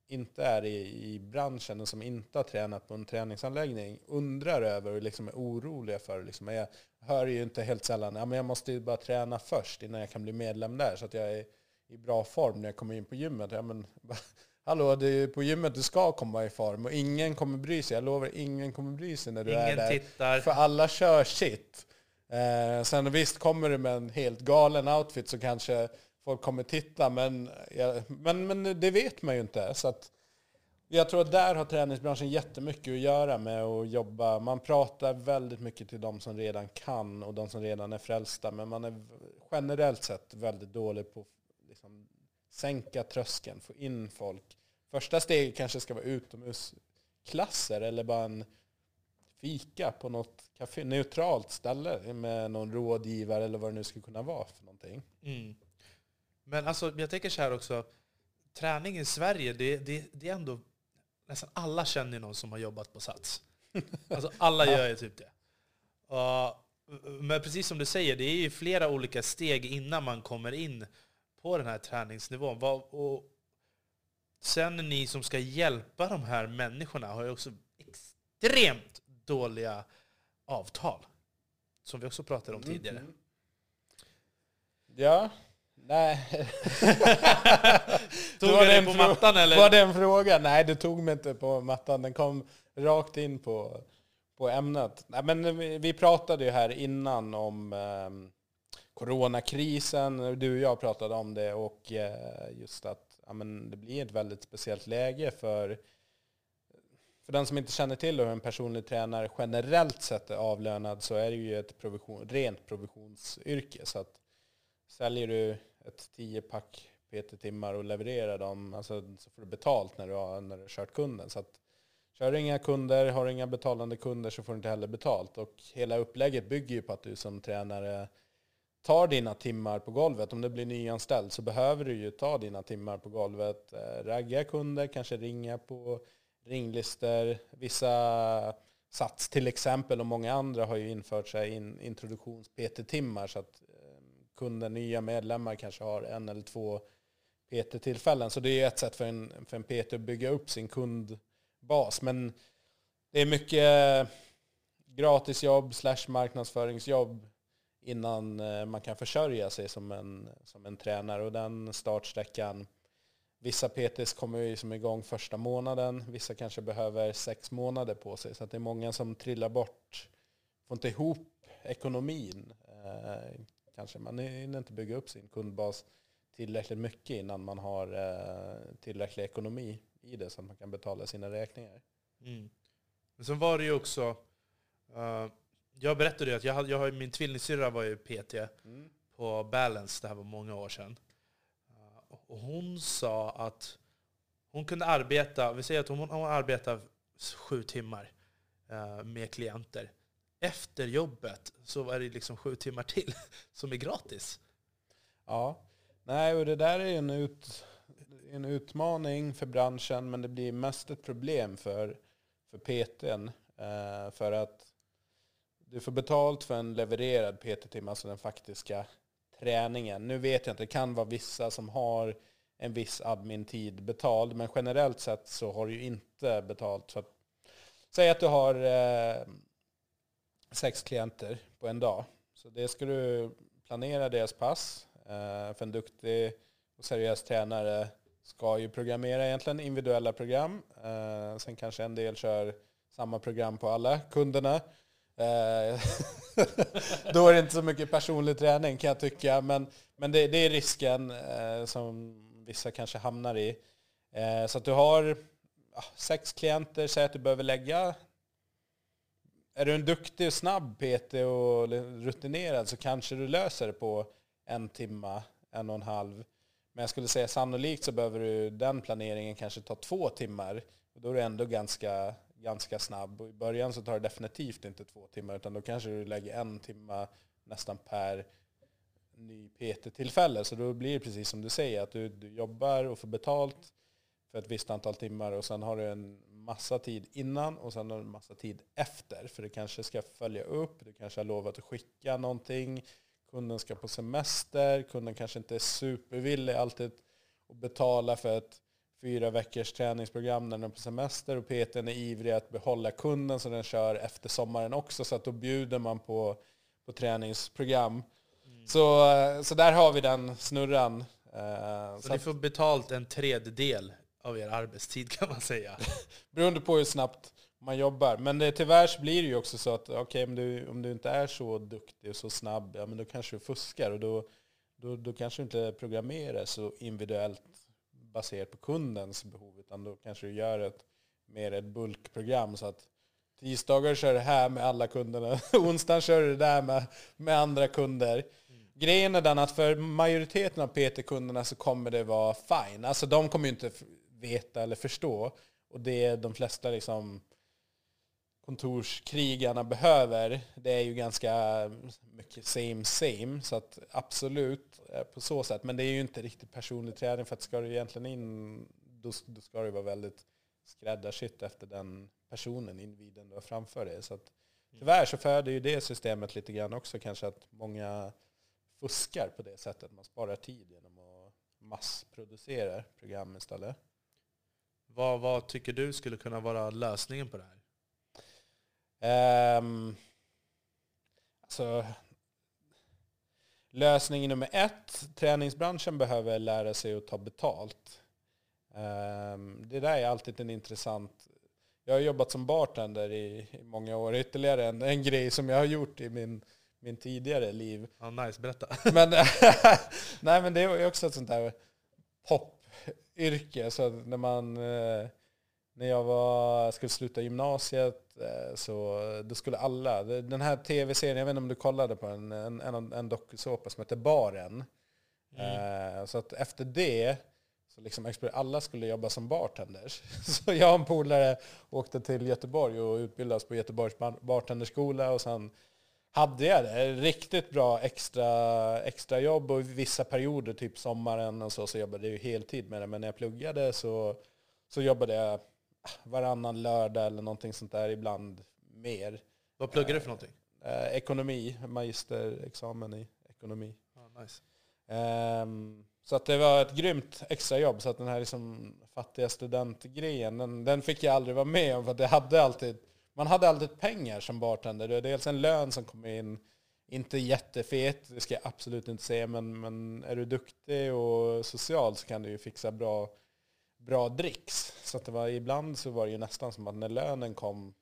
inte är i, i branschen och som inte har tränat på en träningsanläggning undrar över och liksom är oroliga för. Liksom, jag hör ju inte helt sällan ja, men jag måste ju bara träna först innan jag kan bli medlem där så att jag är i bra form när jag kommer in på gymmet. Ja, men, hallå, det är på gymmet du ska komma i form och ingen kommer bry sig. Jag lovar, ingen kommer bry sig när du ingen är där. Tittar. För alla kör sitt. Eh, sen visst, kommer du med en helt galen outfit så kanske folk kommer titta, men, ja, men, men det vet man ju inte. Så att, jag tror att där har träningsbranschen jättemycket att göra med att jobba. Man pratar väldigt mycket till de som redan kan och de som redan är frälsta, men man är generellt sett väldigt dålig på att sänka tröskeln, få in folk. Första steget kanske ska vara utomhusklasser eller bara en fika på något café, neutralt ställe med någon rådgivare eller vad det nu skulle kunna vara för någonting. Mm. Men alltså, jag tänker så här också, träning i Sverige, det, det, det är ändå... Nästan alla känner någon som har jobbat på Sats. Alltså alla gör ju typ det. Uh, men precis som du säger, det är ju flera olika steg innan man kommer in på den här träningsnivån. Och sen ni som ska hjälpa de här människorna har ju också extremt dåliga avtal. Som vi också pratade om tidigare. Mm. Ja, Nej. tog du dig på mattan eller? Var det en fråga? Nej, det tog mig inte på mattan. Den kom rakt in på, på ämnet. Nej, men vi, vi pratade ju här innan om eh, coronakrisen. Du och jag pratade om det och eh, just att ja, men det blir ett väldigt speciellt läge för för den som inte känner till hur en personlig tränare generellt sett är avlönad så är det ju ett provision, rent provisionsyrke. Så att säljer du ett 10-pack PT-timmar och levererar dem, alltså, så får du betalt när du har, när du har kört kunden. Så att, kör du inga kunder, har du inga betalande kunder så får du inte heller betalt. Och hela upplägget bygger ju på att du som tränare tar dina timmar på golvet. Om du blir nyanställd så behöver du ju ta dina timmar på golvet. Eh, ragga kunder, kanske ringa på ringlister. Vissa Sats till exempel och många andra har ju infört sig in, introduktions-PT-timmar så att eh, kunder, nya medlemmar kanske har en eller två PT-tillfällen. Så det är ett sätt för en, för en PT att bygga upp sin kundbas. Men det är mycket eh, gratisjobb slash marknadsföringsjobb innan eh, man kan försörja sig som en, som en tränare. Och den startsträckan, vissa PTs kommer ju som igång första månaden, vissa kanske behöver sex månader på sig. Så det är många som trillar bort, får inte ihop ekonomin. Eh, kanske. Man hinner inte bygga upp sin kundbas tillräckligt mycket innan man har eh, tillräcklig ekonomi i det så att man kan betala sina räkningar. Mm. Men sen var det ju också, uh, jag berättade ju att jag, hade, jag har, min tvillingsyrra var ju PT mm. på Balance, det här var många år sedan. Uh, och hon sa att hon kunde arbeta, vi säger att hon, hon arbetar sju timmar uh, med klienter efter jobbet så var det liksom sju timmar till som är gratis. Ja, nej och det där är en, ut, en utmaning för branschen men det blir mest ett problem för, för PTn. Eh, för att du får betalt för en levererad PT-timme, alltså den faktiska träningen. Nu vet jag inte, det kan vara vissa som har en viss admin-tid betald, men generellt sett så har du ju inte betalt. Så att, säg att du har eh, sex klienter på en dag. Så det ska du planera deras pass. Eh, för en duktig och seriös tränare ska ju programmera egentligen individuella program. Eh, sen kanske en del kör samma program på alla kunderna. Eh, då är det inte så mycket personlig träning kan jag tycka. Men, men det, det är risken eh, som vissa kanske hamnar i. Eh, så att du har sex klienter, säg att du behöver lägga är du en duktig och snabb PT och rutinerad så kanske du löser det på en timma, en och en halv. Men jag skulle säga sannolikt så behöver du den planeringen kanske ta två timmar. Och då är du ändå ganska, ganska snabb. Och I början så tar det definitivt inte två timmar utan då kanske du lägger en timme nästan per ny PT-tillfälle. Så då blir det precis som du säger, att du, du jobbar och får betalt för ett visst antal timmar och sen har du en massa tid innan och sen har du en massa tid efter. För du kanske ska följa upp, du kanske har lovat att skicka någonting, kunden ska på semester, kunden kanske inte är supervillig alltid att betala för ett fyra veckors träningsprogram när den är på semester och PTn är ivrig att behålla kunden så den kör efter sommaren också så att då bjuder man på, på träningsprogram. Mm. Så, så där har vi den snurran. Eh, så, så ni får betalt en tredjedel av er arbetstid kan man säga. Beroende på hur snabbt man jobbar. Men det, tyvärr så blir det ju också så att okay, om, du, om du inte är så duktig och så snabb, ja, men då kanske du fuskar. Och då, då, då kanske du inte programmerar så individuellt baserat på kundens behov. Utan då kanske du gör ett mer ett bulkprogram. Så att tisdagar kör du här med alla kunderna. Onsdagen kör det där med, med andra kunder. Mm. Grejen är den att för majoriteten av PT-kunderna så kommer det vara fine. Alltså de kommer ju inte veta eller förstå. Och det de flesta liksom kontorskrigarna behöver, det är ju ganska mycket same same. Så att absolut eh, på så sätt. Men det är ju inte riktigt personlig träning för att ska du egentligen in, då, då ska det vara väldigt skräddarsytt efter den personen, individen du har framför dig. Så att, tyvärr så föder ju det systemet lite grann också kanske att många fuskar på det sättet. Man sparar tid genom att massproducera program istället. Vad, vad tycker du skulle kunna vara lösningen på det här? Um, alltså, lösning nummer ett, träningsbranschen behöver lära sig att ta betalt. Um, det där är alltid en intressant... Jag har jobbat som bartender i, i många år. Ytterligare en, en grej som jag har gjort i min, min tidigare liv. Ja, nice, berätta. Men, nej, men det är också ett sånt där popyrke. Så när man... Eh, när jag var, skulle sluta gymnasiet Eh, så då skulle alla, den här tv-serien, jag vet inte om du kollade på en, en, en, en dokusåpa som heter Baren. Mm. Eh, så att efter det, så liksom alla skulle jobba som bartenders. Så jag och en polare åkte till Göteborg och utbildades på Göteborgs bartenderskola och sen hade jag det. Riktigt bra extra, extra jobb och vissa perioder, typ sommaren och så, så jobbade jag ju heltid med det. Men när jag pluggade så, så jobbade jag varannan lördag eller någonting sånt där, ibland mer. Vad pluggar du för någonting? Eh, ekonomi, magisterexamen i ekonomi. Ah, nice. Um, så att det var ett grymt extrajobb. Så att den här liksom fattiga studentgrejen, den, den fick jag aldrig vara med om. För det hade alltid, man hade alltid pengar som bartender. Det var dels en lön som kom in, inte jättefet, det ska jag absolut inte säga, men, men är du duktig och social så kan du ju fixa bra bra dricks. Så att det var, ibland så var det ju nästan som att när lönen kom,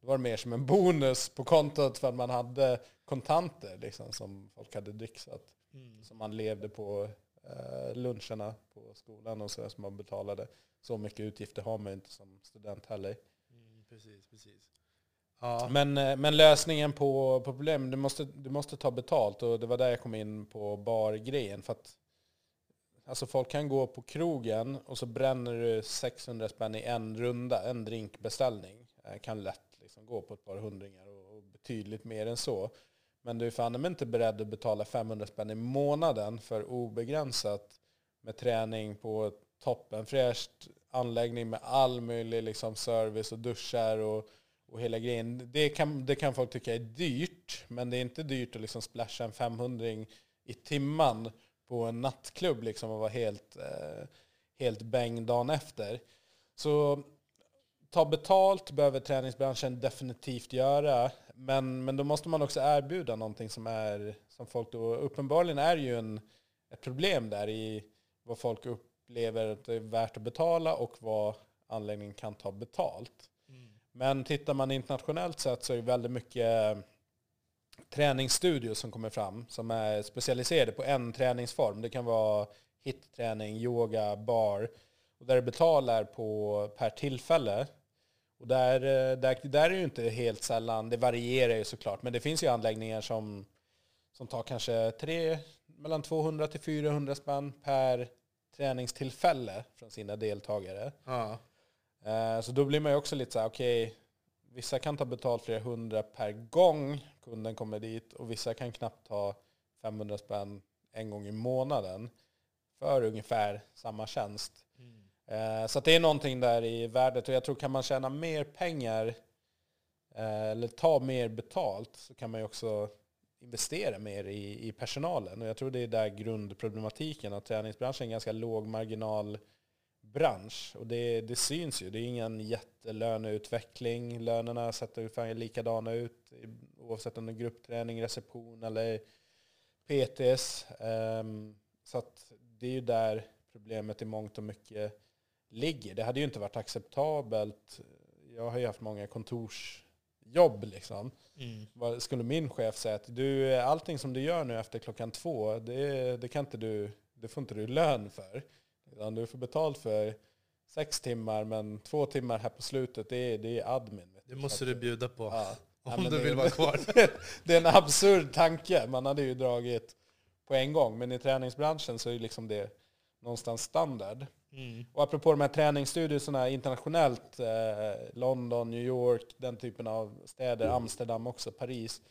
det var mer som en bonus på kontot för att man hade kontanter liksom, som folk hade dricksat. Mm. Som man levde på eh, luncherna på skolan och så som man betalade. Så mycket utgifter har man inte som student heller. Mm, precis, precis. Ja. Men, eh, men lösningen på, på problemet, du måste, du måste ta betalt och det var där jag kom in på bargrejen. För att Alltså folk kan gå på krogen och så bränner du 600 spänn i en runda, en drinkbeställning. Eh, kan lätt liksom gå på ett par hundringar och betydligt mer än så. Men du är fan inte beredd att betala 500 spänn i månaden för obegränsat med träning på toppenfräscht anläggning med all möjlig liksom service och duschar och, och hela grejen. Det kan, det kan folk tycka är dyrt, men det är inte dyrt att liksom splasha en 500 i timman på en nattklubb liksom och vara helt, eh, helt bäng dagen efter. Så ta betalt behöver träningsbranschen definitivt göra. Men, men då måste man också erbjuda någonting som är som folk då, uppenbarligen är ju en, ett problem där i vad folk upplever att det är värt att betala och vad anläggningen kan ta betalt. Mm. Men tittar man internationellt sett så är det väldigt mycket träningsstudios som kommer fram som är specialiserade på en träningsform. Det kan vara hitträning, yoga, bar. Och där det betalar på per tillfälle. Och där, eh, där, där är det ju inte helt sällan, det varierar ju såklart, men det finns ju anläggningar som, som tar kanske tre, mellan 200 till 400 spänn per träningstillfälle från sina deltagare. Ja. Eh, så då blir man ju också lite så här, okej, okay, vissa kan ta betalt flera hundra per gång kunden kommer dit och vissa kan knappt ta 500 spänn en gång i månaden för ungefär samma tjänst. Mm. Eh, så det är någonting där i värdet och jag tror kan man tjäna mer pengar eh, eller ta mer betalt så kan man ju också investera mer i, i personalen. Och jag tror det är där grundproblematiken, att träningsbranschen är en ganska låg marginal bransch. Och det, det syns ju. Det är ingen jättelöneutveckling. Lönerna ser ungefär likadana ut oavsett om det är gruppträning, reception eller PTS. Ehm, så att det är ju där problemet i mångt och mycket ligger. Det hade ju inte varit acceptabelt. Jag har ju haft många kontorsjobb liksom. Mm. skulle min chef säga att du, allting som du gör nu efter klockan två, det, det, kan inte du, det får inte du lön för. Utan du får betalt för sex timmar, men två timmar här på slutet, det är, det är admin. Det måste du bjuda på. Ja. Om du vill vara kvar. det är en absurd tanke. Man hade ju dragit på en gång. Men i träningsbranschen så är liksom det någonstans standard. Mm. Och apropå de här träningsstudierna internationellt, eh, London, New York, den typen av städer, mm. Amsterdam också, Paris.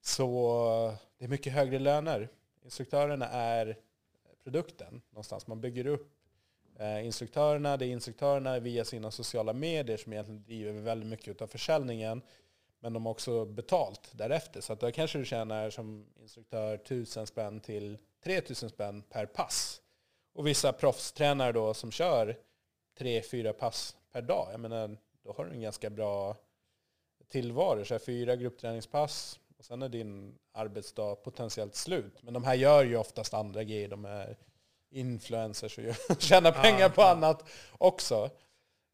Så det är mycket högre löner. Instruktörerna är produkten någonstans. Man bygger upp eh, instruktörerna. Det är instruktörerna via sina sociala medier som egentligen driver väldigt mycket av försäljningen. Men de har också betalt därefter. Så att då kanske du tjänar som instruktör 1000 spänn till 3000 spänn per pass. Och vissa proffstränare då som kör 3-4 pass per dag, jag menar, då har du en ganska bra tillvaro. Så fyra gruppträningspass och sen är din arbetsdag potentiellt slut. Men de här gör ju oftast andra grejer. De är influencers och tjänar pengar ah, på ah. annat också.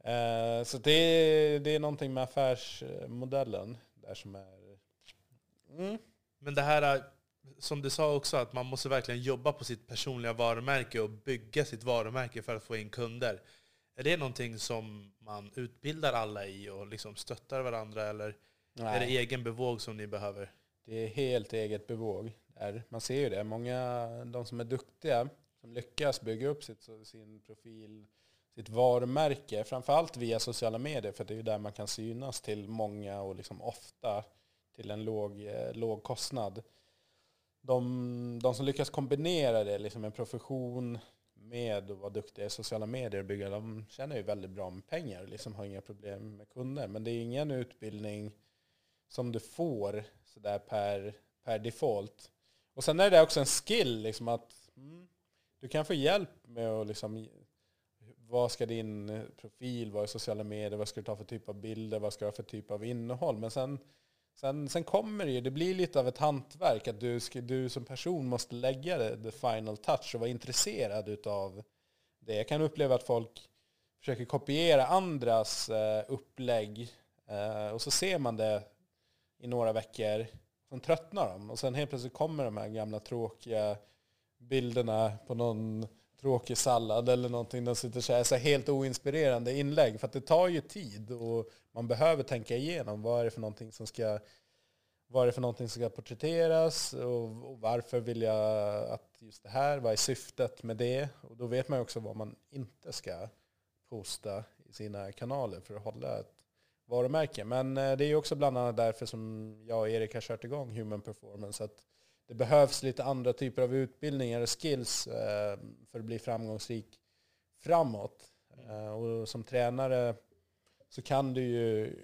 Eh, så det är, det är någonting med affärsmodellen där som är... Mm. Men det här, som du sa också, att man måste verkligen jobba på sitt personliga varumärke och bygga sitt varumärke för att få in kunder. Är det någonting som man utbildar alla i och liksom stöttar varandra eller Nej. är det egen bevåg som ni behöver? Det är helt eget bevåg. Där. Man ser ju det. Många, de som är duktiga, som lyckas bygga upp sitt, sin profil sitt varumärke, framförallt via sociala medier, för det är ju där man kan synas till många och liksom ofta till en låg, eh, låg kostnad. De, de som lyckas kombinera det, liksom en profession med att vara duktiga i sociala medier och bygga, de tjänar ju väldigt bra med pengar, liksom har inga problem med kunder. Men det är ingen utbildning som du får sådär per, per default. Och sen är det också en skill, liksom att mm, du kan få hjälp med att liksom vad ska din eh, profil vara i sociala medier, vad ska du ta för typ av bilder, vad ska du ha för typ av innehåll. Men sen, sen, sen kommer det ju, det blir lite av ett hantverk att du, ska, du som person måste lägga det, the final touch och vara intresserad av det. Jag kan uppleva att folk försöker kopiera andras eh, upplägg eh, och så ser man det i några veckor, sen tröttnar de och sen helt plötsligt kommer de här gamla tråkiga bilderna på någon tråkig sallad eller någonting. De sitter så här, så helt oinspirerande inlägg. För att det tar ju tid och man behöver tänka igenom vad är det för någonting som ska vad är det för någonting som ska porträtteras och, och, varför vill jag att just det här, vad är syftet med det? Och då vet man också vad man inte ska posta i sina kanaler för att hålla ett varumärke. Men eh, det är ju också bland annat därför som jag och Erik har kört igång Human Performance. Att det behövs lite andra typer av utbildningar och skills eh, för att bli framgångsrik framåt. Eh, och som tränare så kan du ju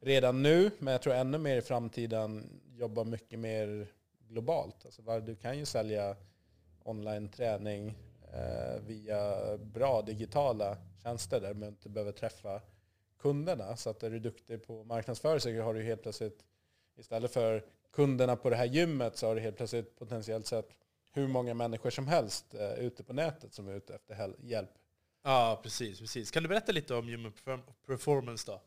redan nu, men jag tror ännu mer i framtiden jobba mycket mer globalt. Alltså, du kan ju sälja online-träning eh, via bra digitala tjänster där man inte behöver träffa kunderna. Så att är du duktig på marknadsföring så har du helt plötsligt, istället för kunderna på det här gymmet så har du helt plötsligt potentiellt sett hur många människor som helst eh, ute på nätet som är ute efter hjälp. Ja, precis, precis. Kan du berätta lite om Human Performance då?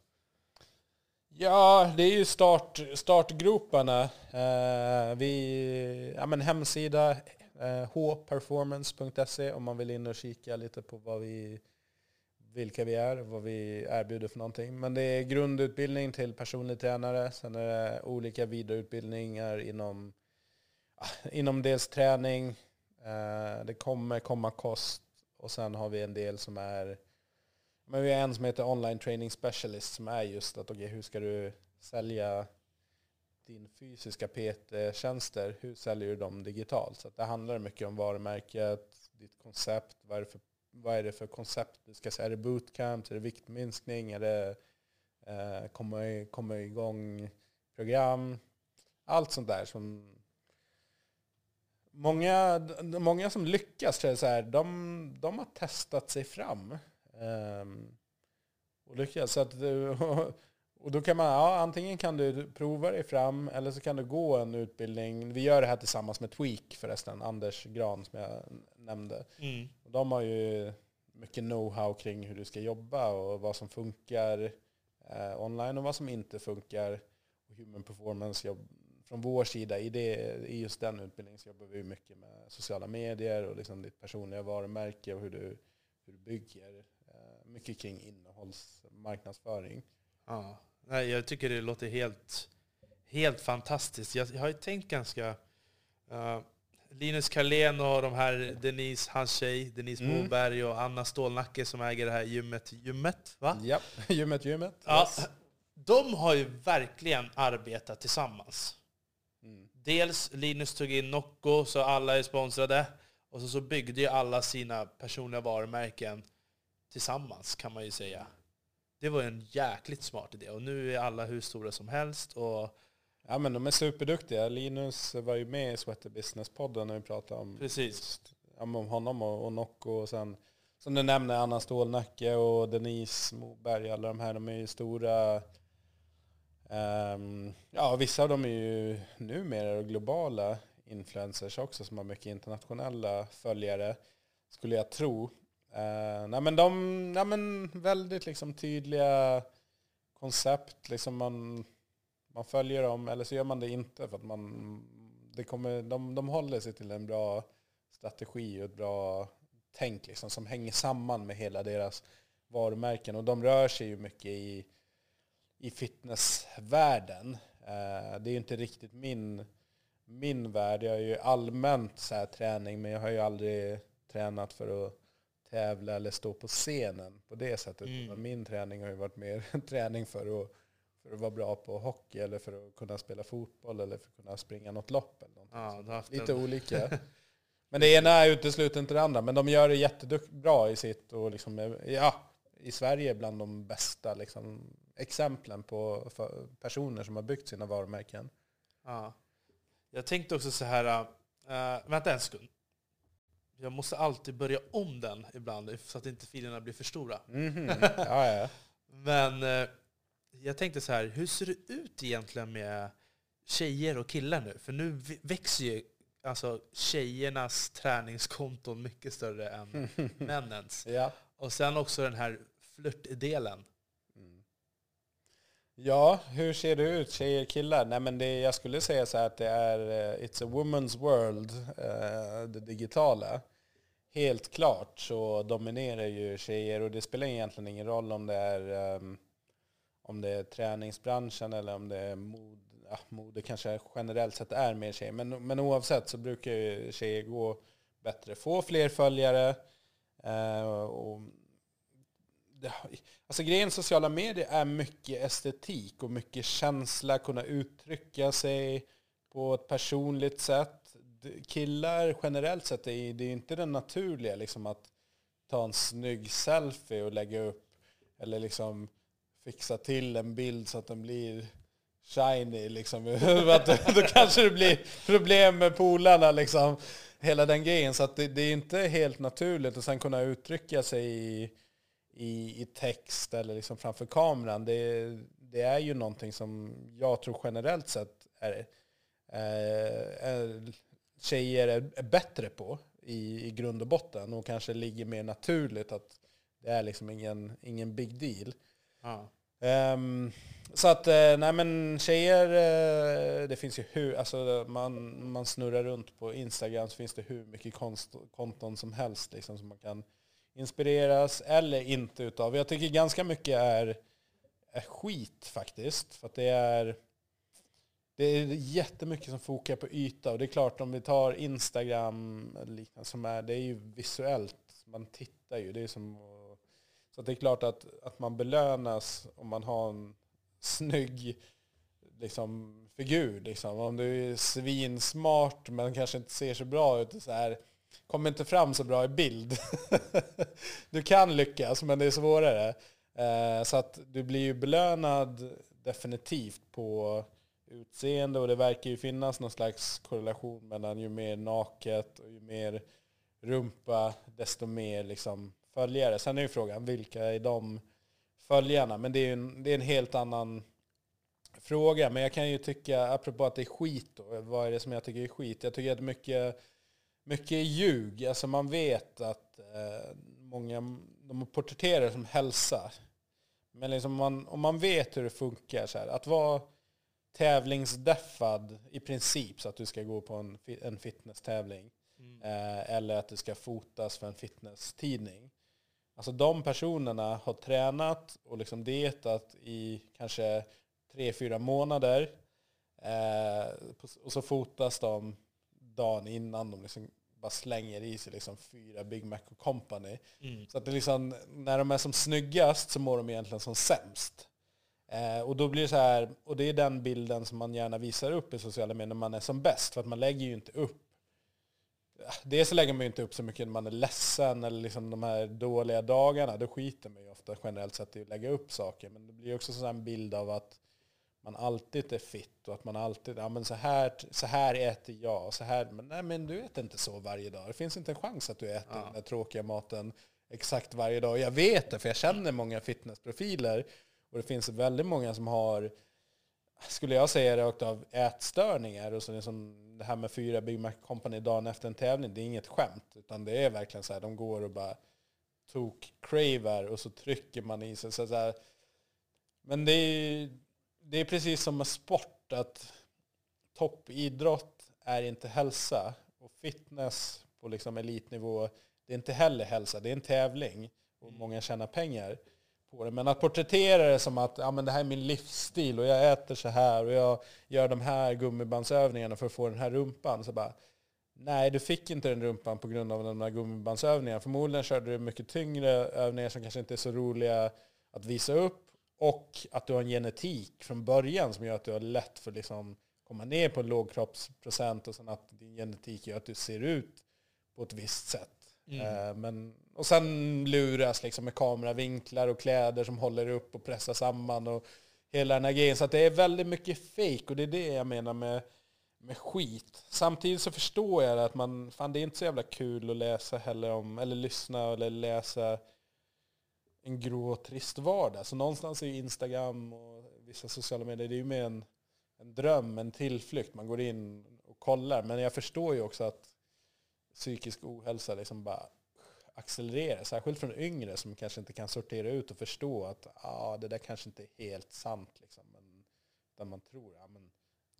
Ja, det är ju start, startgroparna. Eh, vi, ja, men hemsida eh, hperformance.se om man vill in och kika lite på vad vi, vilka vi är vad vi erbjuder för någonting. Men det är grundutbildning till personlig tränare. Sen är det olika vidareutbildningar inom, inom dels träning, eh, det kommer komma kost och sen har vi en del som är men vi har en som heter Online Training Specialist som är just att okay, hur ska du sälja din fysiska PT-tjänster, hur säljer du dem digitalt? Så det handlar mycket om varumärket, ditt koncept, vad är det för, vad är det för koncept du ska säga? Är det bootcamp, är det viktminskning, är det eh, komma, komma igång program? Allt sånt där som Många, många som lyckas, tror jag, så här, de, de har testat sig fram. Um, och lyckas. Så att du, och då kan man, ja, antingen kan du prova dig fram eller så kan du gå en utbildning. Vi gör det här tillsammans med Tweak förresten, Anders Gran som jag nämnde. Mm. Och de har ju mycket know-how kring hur du ska jobba och vad som funkar eh, online och vad som inte funkar. Och human performance jobb. Från vår sida, i, det, i just den utbildningen så jobbar vi mycket med sociala medier och liksom ditt personliga varumärke och hur du, hur du bygger mycket kring innehållsmarknadsföring. Ja. Nej, jag tycker det låter helt, helt fantastiskt. Jag, jag har ju tänkt ganska... Uh, Linus Carlén och de här Denise, hans tjej, Denise mm. Moberg och Anna Stålnacke som äger det här gymmet. Gymmet, va? Ja, gymmet, gymmet. Ja, yes. De har ju verkligen arbetat tillsammans. Mm. Dels Linus tog in Nocco, så alla är sponsrade. Och så, så byggde ju alla sina personliga varumärken tillsammans kan man ju säga. Det var en jäkligt smart idé och nu är alla hur stora som helst. Och ja men de är superduktiga. Linus var ju med i Sweater Business-podden när vi pratade om, Precis. Just, om honom och, och Nocco och sen som du nämner Anna Stålnacke och Denise Moberg, alla de här, de är ju stora um, ja, vissa av dem är ju numera globala influencers också som har mycket internationella följare, skulle jag tro. Uh, nej men de, nej men väldigt liksom tydliga koncept. Liksom man, man följer dem, eller så gör man det inte för att man, det kommer, de, de håller sig till en bra strategi och ett bra tänk liksom, som hänger samman med hela deras varumärken. Och de rör sig ju mycket i, i fitnessvärlden. Uh, det är ju inte riktigt min, min värld. Jag är ju allmänt så här, träning, men jag har ju aldrig tränat för att tävla eller stå på scenen på det sättet. Mm. Min träning har ju varit mer träning för att, för att vara bra på hockey eller för att kunna spela fotboll eller för att kunna springa något lopp. Eller ja, Lite en... olika. Men det ena utesluter inte det andra. Men de gör det jättebra i sitt och liksom, ja, i Sverige bland de bästa liksom, exemplen på personer som har byggt sina varumärken. Ja. Jag tänkte också så här, uh, vänta en sekund. Jag måste alltid börja om den ibland så att inte filerna blir för stora. Mm -hmm. ja, ja. Men eh, jag tänkte så här, hur ser det ut egentligen med tjejer och killar nu? För nu växer ju alltså, tjejernas träningskonton mycket större än männens. Ja. Och sen också den här flörtdelen. Mm. Ja, hur ser det ut tjejer och killar? Nej, men det, jag skulle säga så att det är uh, It's a woman's world, uh, det digitala helt klart så dominerar ju tjejer och det spelar egentligen ingen roll om det är, um, om det är träningsbranschen eller om det är mod, ja, mode kanske generellt sett är mer tjejer. Men, men oavsett så brukar ju tjejer gå bättre, få fler följare. Uh, och alltså grejen sociala medier är mycket estetik och mycket känsla, kunna uttrycka sig på ett personligt sätt killar generellt sett är det är inte det naturliga liksom att ta en snygg selfie och lägga upp eller liksom fixa till en bild så att den blir shiny liksom. då kanske det blir problem med polarna liksom. Hela den grejen. Så att det, det, är inte helt naturligt att sen kunna uttrycka sig i, i, i text eller liksom framför kameran. Det, det är ju någonting som jag tror generellt sett är, är tjejer är, bättre på i, i grund och botten och kanske ligger mer naturligt att det är liksom ingen, ingen big deal. Ja. Um, så att, eh, nej men tjejer, eh, det finns ju hur, alltså man, man snurrar runt på Instagram så finns det hur mycket konst, konton som helst liksom som man kan inspireras eller inte utav. Jag tycker ganska mycket är, är skit faktiskt. För att det är, det är jättemycket som fokar på yta. Och det är klart om vi tar Instagram, liknande, som är, det är ju visuellt. Man tittar ju. Det är som, så det är klart att, att man belönas om man har en snygg liksom, figur. Liksom. Om du är svinsmart men kanske inte ser så bra ut. Så här, kommer inte fram så bra i bild. du kan lyckas men det är svårare. Eh, så att du blir ju belönad definitivt på utseende och det verkar ju finnas någon slags korrelation mellan ju mer naket och ju mer rumpa desto mer liksom följare. Sen är ju frågan vilka är de följarna? Men det är ju en, det är en helt annan fråga. Men jag kan ju tycka, apropå att det är skit då, vad är det som jag tycker är skit? Jag tycker att mycket, mycket är ljug. Alltså man vet att eh, många, de porträtterar det som hälsa. Men liksom man, om man vet hur det funkar, så här, att vara tävlingsdeffad i princip så att du ska gå på en, en fitnesstävling. Mm. Eh, eller att det ska fotas för en fitnesstidning. Alltså de personerna har tränat och liksom dietat i kanske tre, fyra månader. Eh, och så fotas de dagen innan de liksom bara slänger i sig liksom fyra Big Mac och Company. Mm. Så att det liksom, när de är som snyggast så mår de egentligen som sämst. Eh, och då blir det så här, och det är den bilden som man gärna visar upp i sociala medier när man är som bäst. För att man lägger ju inte upp Dels lägger man ju inte upp så mycket när man är ledsen eller liksom de här dåliga dagarna. Då skiter man ju ofta generellt sett i att lägga upp saker. Men det blir också en bild av att man alltid är fit och att man alltid, ja men så här, så här äter jag, så här, men nej men du äter inte så varje dag. Det finns inte en chans att du äter ja. den där tråkiga maten exakt varje dag. Jag vet det, för jag känner många fitnessprofiler och det finns väldigt många som har, skulle jag säga rakt av, ätstörningar. Och så liksom det här med fyra Big Mac Company dagen efter en tävling, det är inget skämt. Utan det är verkligen så här, de går och bara tok-cravar och så trycker man i sig. Så här, men det är, det är precis som med sport, att toppidrott är inte hälsa. Och fitness på liksom elitnivå, det är inte heller hälsa. Det är en tävling och mm. många tjänar pengar på det. Men att porträttera det som att ja, men det här är min livsstil och jag äter så här och jag gör de här gummibandsövningarna för att få den här rumpan. Så bara, nej, du fick inte den rumpan på grund av de här gummibandsövningarna. Förmodligen körde du mycket tyngre övningar som kanske inte är så roliga att visa upp. Och att du har en genetik från början som gör att du har lätt för att liksom komma ner på en låg kroppsprocent och sen att din genetik gör att du ser ut på ett visst sätt. Mm. Eh, men, och sen luras liksom med kameravinklar och kläder som håller upp och pressar samman och hela den här grejen. Så det är väldigt mycket fake och det är det jag menar med, med skit. Samtidigt så förstår jag att man, fan det är inte så jävla kul att läsa heller om, eller lyssna eller läsa en grå och trist vardag. Så någonstans är ju Instagram och vissa sociala medier, det är ju mer en, en dröm, en tillflykt. Man går in och kollar. Men jag förstår ju också att psykisk ohälsa liksom bara accelererar. Särskilt från yngre som kanske inte kan sortera ut och förstå att ah, det där kanske inte är helt sant. Liksom. Men, där man tror ja, men,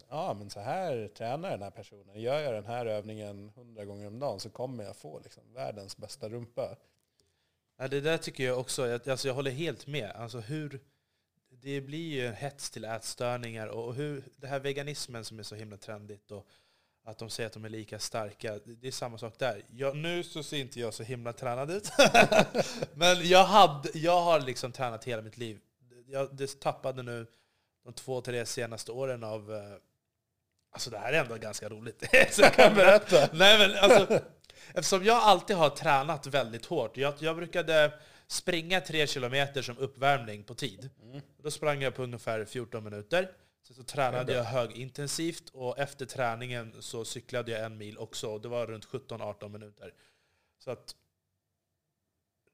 ja, men så här tränar den här personen. Gör jag den här övningen hundra gånger om dagen så kommer jag få liksom, världens bästa rumpa. Ja, det där tycker jag också. Jag, alltså, jag håller helt med. Alltså, hur, det blir ju en hets till ätstörningar och hur det här veganismen som är så himla trendigt. Och, att de säger att de är lika starka. Det är samma sak där. Jag, nu så ser inte jag så himla tränad ut. Men jag, hade, jag har liksom tränat hela mitt liv. Jag det tappade nu de två, tre senaste åren av... Eh, alltså det här är ändå ganska roligt. så jag kan berätta. Nej, men alltså, eftersom jag alltid har tränat väldigt hårt. Jag, jag brukade springa tre kilometer som uppvärmning på tid. Mm. Då sprang jag på ungefär 14 minuter. Sen så tränade jag högintensivt och efter träningen så cyklade jag en mil också. Det var runt 17-18 minuter. Så att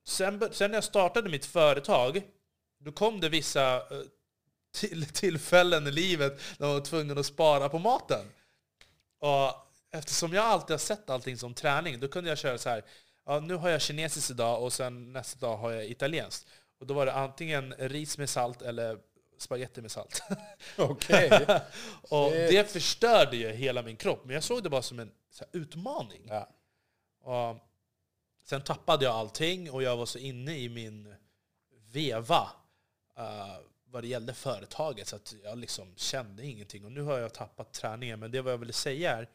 sen, sen när jag startade mitt företag, då kom det vissa eh, till, tillfällen i livet när man var tvungen att spara på maten. Och eftersom jag alltid har sett allting som träning, då kunde jag köra så här. Ja, nu har jag kinesiskt idag och sen nästa dag har jag italienskt. Och då var det antingen ris med salt eller spaghetti med salt. Okej. och Shit. det förstörde ju hela min kropp, men jag såg det bara som en här, utmaning. Ja. Och sen tappade jag allting och jag var så inne i min veva uh, vad det gällde företaget så att jag liksom kände ingenting. Och nu har jag tappat träningen. Men det vad jag ville säga är,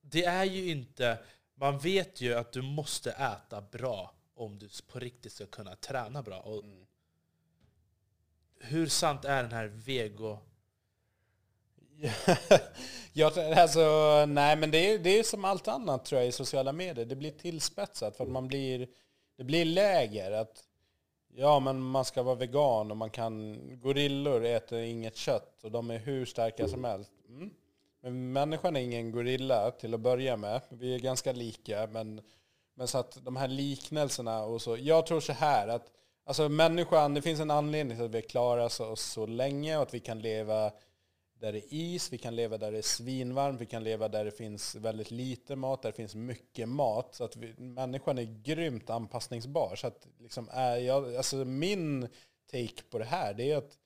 det är ju inte... Man vet ju att du måste äta bra om du på riktigt ska kunna träna bra. Och Mm. Hur sant är den här vego... jag, alltså, nej men det är, det är som allt annat tror jag i sociala medier. Det blir tillspetsat för att man blir, det blir läger. Att, ja men man ska vara vegan och man kan, gorillor äter inget kött och de är hur starka som helst. Mm. Men människan är ingen gorilla till att börja med. Vi är ganska lika men, men så att de här liknelserna och så. Jag tror så här att alltså människan, det finns en anledning till att vi har klarat oss så länge och att vi kan leva där det är is, vi kan leva där det är svinvarmt, vi kan leva där det finns väldigt lite mat, där det finns mycket mat. Så att vi, människan är grymt anpassningsbar. Så att liksom är jag, alltså min take på det här det är att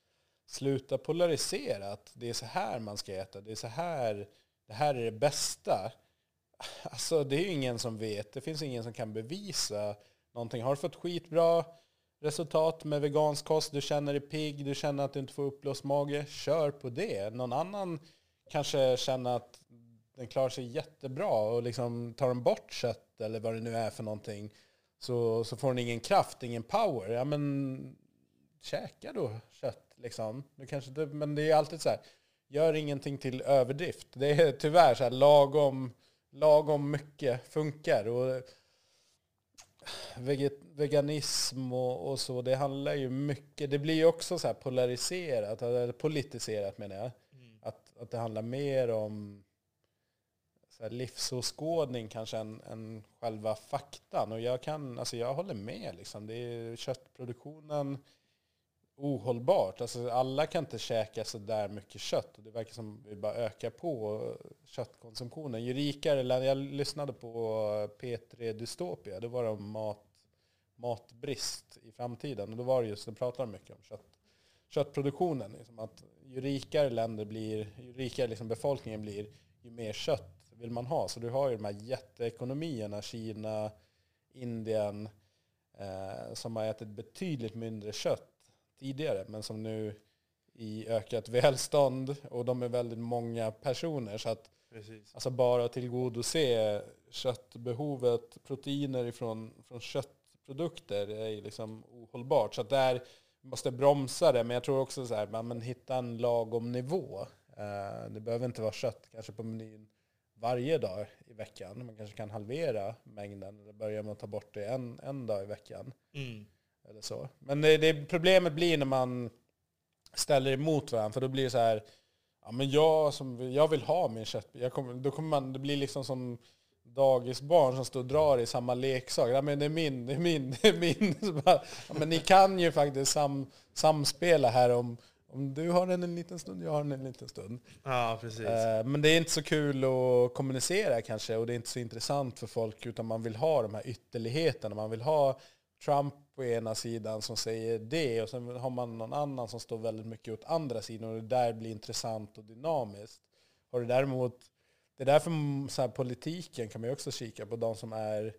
sluta polarisera. Att det är så här man ska äta, det är så här, det här är det bästa. Alltså det är ju ingen som vet, det finns ingen som kan bevisa någonting. Har du fått skitbra resultat med vegansk kost, du känner dig pigg, du känner att du inte får uppblåst mage, kör på det. Någon annan kanske känner att den klarar sig jättebra och liksom tar den bort kött eller vad det nu är för någonting så, så får den ingen kraft, ingen power. Ja men käka då kött liksom. Du kanske inte, men det är alltid så här, gör ingenting till överdrift. Det är tyvärr så här lagom, lagom mycket funkar. Och veganism och, och så, det handlar ju mycket, det blir ju också så polariserat, eller politiserat menar jag. Att, att det handlar mer om så här livsåskådning kanske än, än själva faktan. Och jag kan, alltså jag håller med liksom. Det är köttproduktionen ohållbart. Alltså alla kan inte käka så där mycket kött. Och det verkar som vi bara ökar på köttkonsumtionen. Ju rikare, länder- jag lyssnade på P3 Dystopia, Då var det om mat, matbrist i framtiden. Och då var det just, de pratade mycket om kött, köttproduktionen. Liksom att ju rikare länder blir, ju rikare liksom befolkningen blir, ju mer kött vill man ha. Så du har ju de här jätteekonomierna, Kina, Indien, eh, som har ätit betydligt mindre kött tidigare, men som nu i ökat välstånd, och de är väldigt många personer, så att Precis. alltså bara tillgodose köttbehovet, proteiner ifrån, från köttprodukter är liksom ohållbart. Så att där måste bromsa det, men jag tror också så här, man, man hitta en lagom nivå. Eh, det behöver inte vara kött kanske på menyn varje dag i veckan. Man kanske kan halvera mängden eller börja med att ta bort det en, en dag i veckan. Mm. Eller så. Men det, det, problemet blir när man ställer emot varandra. För då blir det så här, ja men jag, som, jag vill ha min köttbit. Kommer, då kommer man, det blir liksom som dagisbarn som står och drar i samma leksak. Ja men det är min, det är min, det är min. Bara, ja, men ni kan ju faktiskt sam, samspela här om, om du har den en liten stund, jag har den en liten stund. Ja, precis. Eh, Men det är inte så kul att kommunicera kanske och det är inte så intressant för folk utan man vill ha de här ytterligheterna. Man vill ha Trump på ena sidan som säger det och sen har man någon annan som står väldigt mycket åt andra sidan och det där blir intressant och dynamiskt. Har du däremot, det är därför så här, politiken kan man ju också kika på de som är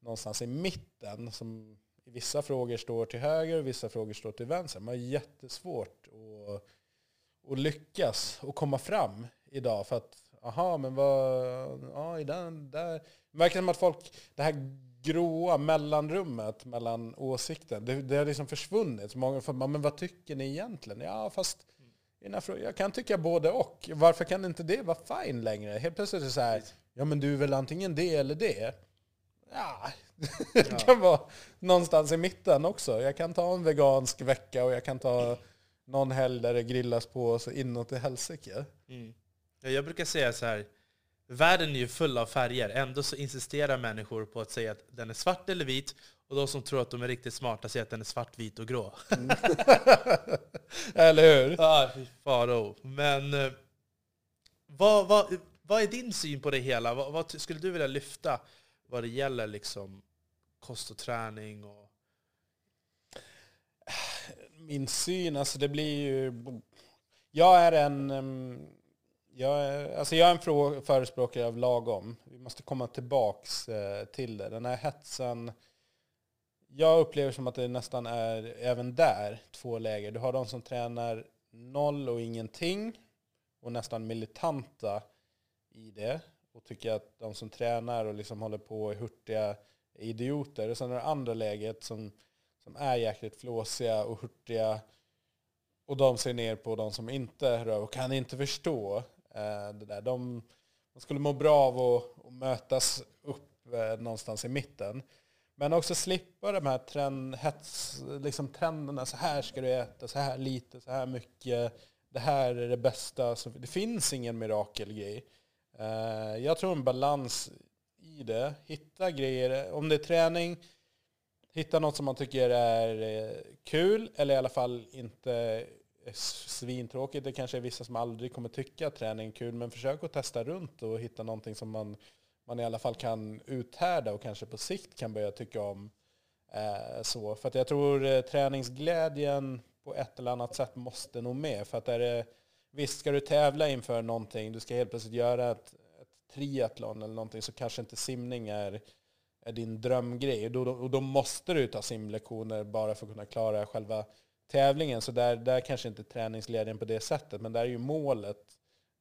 någonstans i mitten som i vissa frågor står till höger och vissa frågor står till vänster. Man har jättesvårt att, att lyckas och komma fram idag för att aha, men vad, ja, i den där. Det verkar som att folk, det här gråa mellanrummet mellan åsikter, det, det har liksom försvunnit. Många får, men vad tycker ni egentligen? Ja, fast jag kan tycka både och. Varför kan inte det vara fine längre? Helt plötsligt är det så här, ja men du är väl antingen det eller det. Ja, det kan vara någonstans i mitten också. Jag kan ta en vegansk vecka och jag kan ta någon helg där det grillas på så inåt i helsike. Mm. Jag brukar säga så här, världen är ju full av färger, ändå så insisterar människor på att säga att den är svart eller vit, och de som tror att de är riktigt smarta säger att den är svart, vit och grå. Mm. eller hur? Ja, fy faro. Men eh, vad, vad, vad är din syn på det hela? Vad, vad skulle du vilja lyfta vad det gäller liksom kost och träning? Och... Min syn, alltså det blir ju... Jag är en... Jag är, alltså jag är en förespråkare av lagom. Vi måste komma tillbaks eh, till det. Den här hetsen... Jag upplever som att det nästan är även där två läger. Du har de som tränar noll och ingenting och nästan militanta i det och tycker att de som tränar och liksom håller på är hurtiga är idioter. Och sen är det andra läget som, som är jäkligt flåsiga och hurtiga och de ser ner på de som inte rör och kan inte förstå Eh, det där. De, de, skulle må bra av att, att mötas upp eh, någonstans i mitten. Men också slippa de här trend, hets, liksom trenderna. Så här ska du äta, så här lite, så här mycket. Det här är det bästa. Det finns ingen mirakelgrej. Eh, jag tror en balans i det. Hitta grejer, om det är träning, hitta något som man tycker är kul eller i alla fall inte svintråkigt. Det kanske är vissa som aldrig kommer tycka att träning är kul, men försök att testa runt och hitta någonting som man, man i alla fall kan uthärda och kanske på sikt kan börja tycka om. Eh, så. För att jag tror eh, träningsglädjen på ett eller annat sätt måste nog med. För att är det Visst, ska du tävla inför någonting, du ska helt plötsligt göra ett, ett triathlon eller någonting, så kanske inte simning är, är din drömgrej. Och då, och då måste du ta simlektioner bara för att kunna klara själva tävlingen. Så där, där kanske inte träningsglädjen på det sättet, men där är ju målet.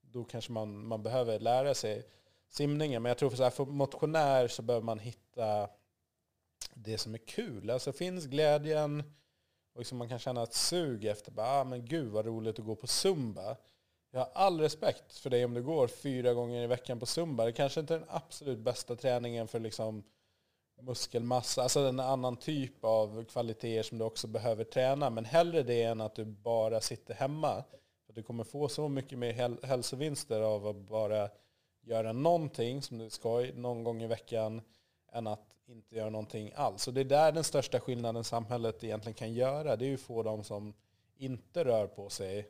Då kanske man, man behöver lära sig simningen. Men jag tror för, så här, för motionär så behöver man hitta det som är kul. Alltså finns glädjen och liksom man kan känna ett sug efter, bara, ah, men gud vad roligt att gå på zumba. Jag har all respekt för dig om du går fyra gånger i veckan på zumba. Det kanske inte är den absolut bästa träningen för liksom muskelmassa, alltså en annan typ av kvaliteter som du också behöver träna. Men hellre det än att du bara sitter hemma. För du kommer få så mycket mer hälsovinster av att bara göra någonting som du ska någon gång i veckan än att inte göra någonting alls. Och det är där den största skillnaden samhället egentligen kan göra. Det är ju att få de som inte rör på sig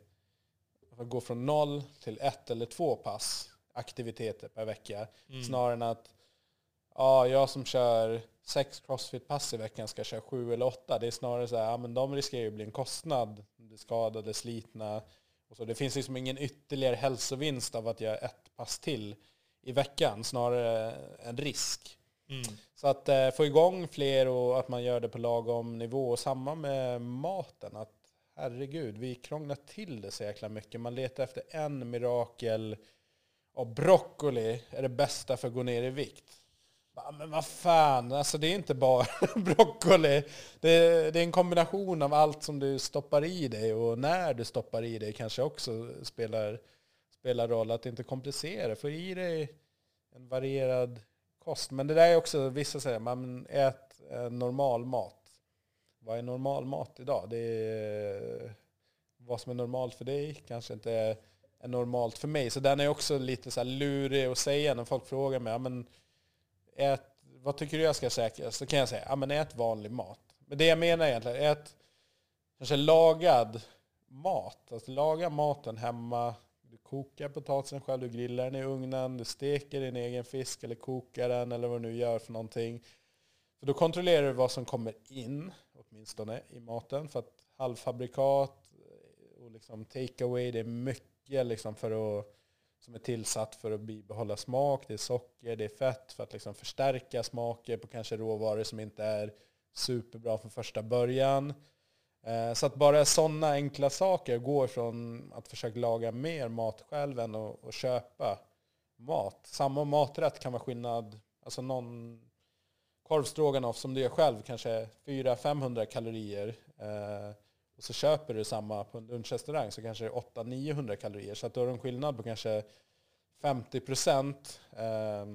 att gå från noll till ett eller två pass aktiviteter per vecka. Mm. Snarare än att ja, jag som kör sex crossfit-pass i veckan ska köra sju eller åtta. Det är snarare så här, ja, men de riskerar ju att bli en kostnad. De skadade, slitna. Och så. Det finns liksom ingen ytterligare hälsovinst av att göra ett pass till i veckan. Snarare en risk. Mm. Så att eh, få igång fler och att man gör det på lagom nivå. Och samma med maten. Att herregud, vi krånglar till det så jäkla mycket. Man letar efter en mirakel. Och broccoli är det bästa för att gå ner i vikt. Men vad fan, alltså det är inte bara broccoli. Det, det, är en kombination av allt som du stoppar i dig och när du stoppar i dig kanske också spelar, spelar roll. Att inte komplicera. Få i dig en varierad kost. Men det där är också, vissa säger, man ät eh, normal mat. Vad är normal mat idag? Det är vad som är normalt för dig kanske inte är, är normalt för mig. Så den är också lite så här lurig att säga när folk frågar mig, ja, men ät, vad tycker du jag ska säkra? Så kan jag säga, ja men ät vanlig mat. Men det jag menar egentligen, ät kanske lagad mat. Alltså laga maten hemma, kokar potatisen själv, du grillar den i ugnen, du steker din egen fisk eller kokar den eller vad du nu gör för någonting. Så då kontrollerar du vad som kommer in, åtminstone i maten. För att halvfabrikat och liksom take away, det är mycket liksom för att, som är tillsatt för att bibehålla smak. Det är socker, det är fett för att liksom förstärka smaker på kanske råvaror som inte är superbra från första början. Eh, så att bara sådana enkla saker går från att försöka laga mer mat själv än att, att köpa mat. Samma maträtt kan vara skillnad. Alltså någon korvstroganoff som du gör själv kanske 400-500 kalorier. Eh, och så köper du samma på en lunchrestaurang så kanske det är 800-900 kalorier. Så att då har du en skillnad på kanske 50 procent. Eh,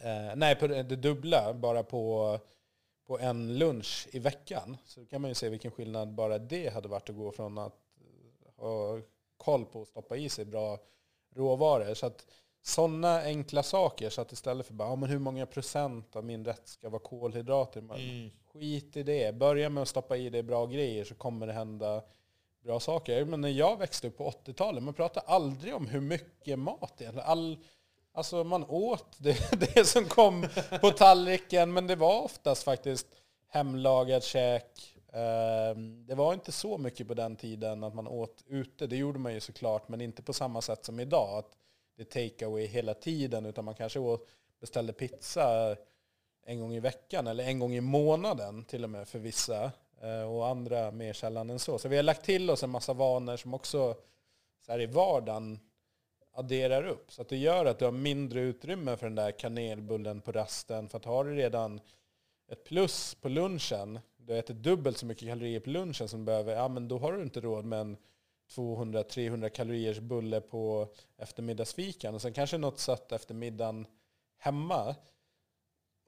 Eh, nej, på det, dubbla bara på, på en lunch i veckan. Så då kan man ju se vilken skillnad bara det hade varit att gå från att eh, ha koll på att stoppa i sig bra råvaror. Så att sådana enkla saker, så att istället för bara, ja, men hur många procent av min rätt ska vara kolhydrater? Mm. Skit i det. Börja med att stoppa i dig bra grejer så kommer det hända bra saker. Men när jag växte upp på 80-talet, man pratade aldrig om hur mycket mat egentligen. All, alltså man åt det, det som kom på tallriken, men det var oftast faktiskt hemlagat käk. Ehm, det var inte så mycket på den tiden att man åt ute. Det gjorde man ju såklart, men inte på samma sätt som idag. Att det är takeaway hela tiden, utan man kanske åt, beställde pizza en gång i veckan eller en gång i månaden till och med för vissa. Eh, och andra mer sällan än så. Så vi har lagt till oss en massa vanor som också så här i vardagen adderar upp. Så att det gör att du har mindre utrymme för den där kanelbullen på rasten. För att har du redan ett plus på lunchen, du äter dubbelt så mycket kalorier på lunchen som du behöver, ja men då har du inte råd med en 200-300 kaloriers bulle på eftermiddagsfikan. Och sen kanske något sött efter middagen hemma.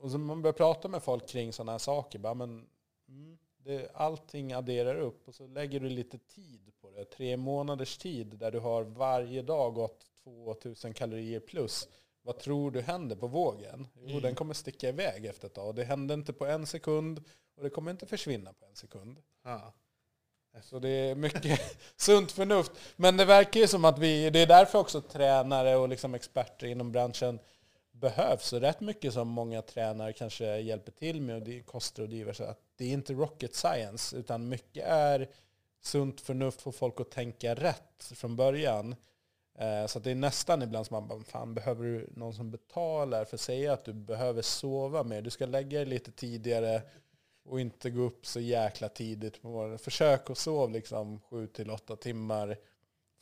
Och så man börjar prata med folk kring sådana här saker. Bara, men, mm, det, allting adderar upp och så lägger du lite tid på det. Tre månaders tid där du har varje dag gått 2000 kalorier plus. Vad tror du händer på vågen? Jo, Mm. den kommer sticka iväg efter ett tag. Det händer inte på en sekund och det kommer inte försvinna på en sekund. Ja. Så det är mycket sunt förnuft. Men det verkar ju som att vi, det är därför också tränare och liksom experter inom branschen behövs. Och rätt mycket som många tränare kanske hjälper till med, och det är kostrådgivare, så att det är inte rocket science, utan mycket är sunt förnuft, få folk att tänka rätt från början. Eh, så att det är nästan ibland som man bara, fan behöver du någon som betalar för att säga att du behöver sova mer? Du ska lägga dig lite tidigare och inte gå upp så jäkla tidigt på morgonen. Försök att sova liksom 7 till åtta timmar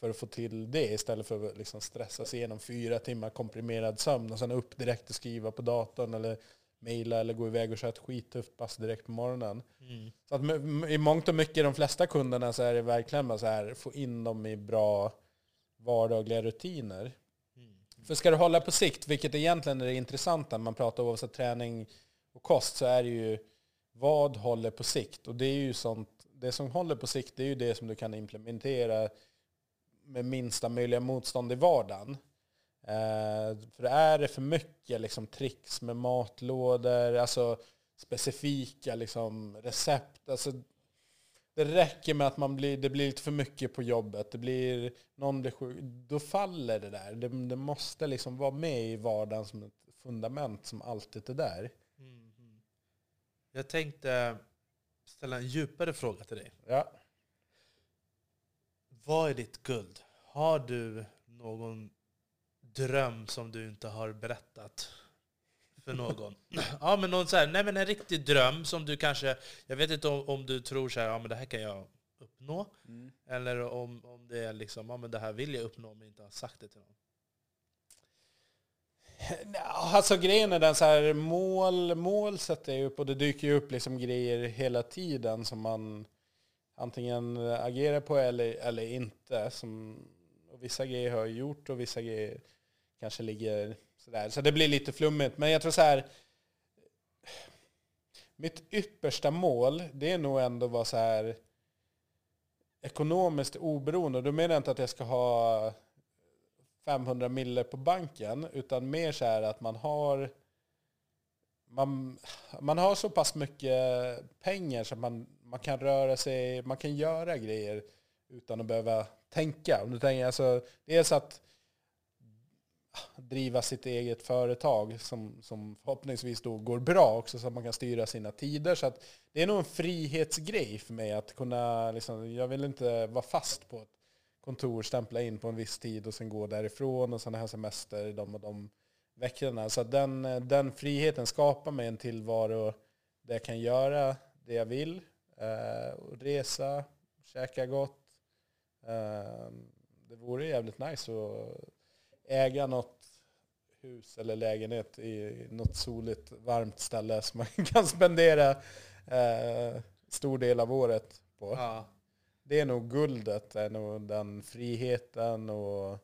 för att få till det istället för att liksom stressa sig igenom fyra timmar komprimerad sömn och sen upp direkt och skriva på datorn eller mejla eller gå iväg och köra ett skittufft pass direkt på morgonen. Mm. Så att i mångt och mycket, de flesta kunderna, så är det verkligen bara så här, få in dem i bra vardagliga rutiner. Mm. För ska du hålla på sikt, vilket egentligen är det intressanta när man pratar oavsett träning och kost, så är det ju vad håller på sikt? Och det är ju sånt, det som håller på sikt det är ju det som du kan implementera med minsta möjliga motstånd i vardagen. Eh, för är det för mycket liksom, tricks med matlådor, alltså specifika liksom, recept, alltså, det räcker med att man blir, det blir lite för mycket på jobbet, det blir, någon blir sjuk, då faller det där. Det, det måste liksom vara med i vardagen som ett fundament som alltid är där. Mm. Jag tänkte ställa en djupare fråga till dig. Ja. Vad är ditt guld? Har du någon dröm som du inte har berättat för någon? ja, men någon så här, nej men en riktig dröm som du kanske, jag vet inte om, om du tror så här, ja men det här kan jag uppnå. Eller om, om det är liksom, ja men det här vill jag uppnå men inte har sagt det till någon. Alltså grejen är den så här, mål, mål sätter jag upp och det dyker ju upp liksom grejer hela tiden som man antingen eh, agerar på eller, eller inte. Som, och vissa grejer har jag gjort och vissa grejer kanske ligger sådär. Så det blir lite flummigt. Men jag tror så här, mitt yppersta mål, det är nog ändå att vara så här ekonomiskt oberoende. Och då menar jag inte att jag ska ha 500 mille på banken, utan mer så här att man har man, man har så pass mycket pengar så att man, man kan röra sig, man kan göra grejer utan att behöva tänka. Om du tänker, alltså, dels att driva sitt eget företag som, som förhoppningsvis då går bra också så att man kan styra sina tider. Så att det är nog en frihetsgrej för mig att kunna, liksom, jag vill inte vara fast på ett kontor, stämpla in på en viss tid och sen gå därifrån och sen ha semester de och de veckorna. Så att den, den friheten skapar mig en tillvaro där jag kan göra det jag vill. Eh, och resa, käka gott. Eh, det vore jävligt nice att äga något hus eller lägenhet i något soligt, varmt ställe som man kan spendera eh, stor del av året på. Ja. Det är nog guldet, är nog den friheten och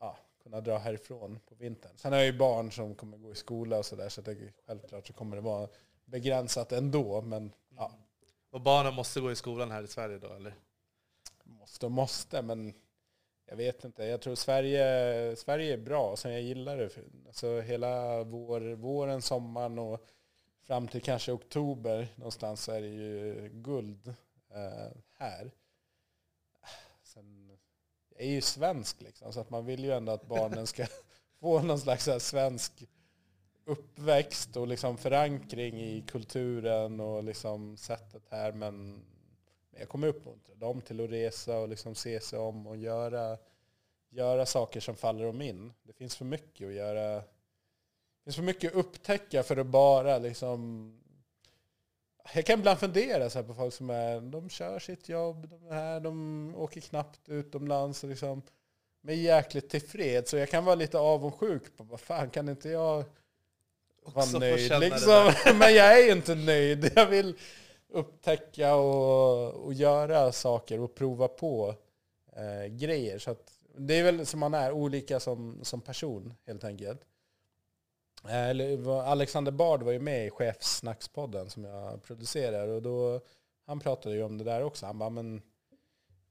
ja, kunna dra härifrån på vintern. Sen har jag ju barn som kommer gå i skola och sådär så det, självklart så kommer det vara begränsat ändå. Men ja, och barnen måste gå i skolan här i Sverige då, eller? måste och måste. Men jag vet inte. Jag tror Sverige, Sverige är bra. Sen jag gillar det. Alltså hela vår, våren, sommaren och fram till kanske oktober någonstans så är det ju guld eh, här. Sen, jag är ju svensk liksom, så att man vill ju ändå att barnen ska få någon slags svensk uppväxt och liksom förankring i kulturen och liksom sättet här. Men jag kommer uppmuntra dem till att resa och liksom se sig om och göra, göra saker som faller dem in. Det finns för mycket att göra. Det finns för mycket att upptäcka för att bara liksom jag kan ibland fundera så här på folk som är, de kör sitt jobb, de är här, de åker knappt utomlands och liksom, men är jäkligt tillfreds. Så jag kan vara lite avundsjuk på, vad fan kan inte jag vara nöjd liksom? Men jag är ju inte nöjd. Jag vill upptäcka och, och göra saker och prova på eh, grejer. Så att det är väl som man är, olika som, som person helt enkelt. Eh, Alexander Bard var ju med i Chefsnackspodden som jag producerar och då, han pratade ju om det där också. Han bara, men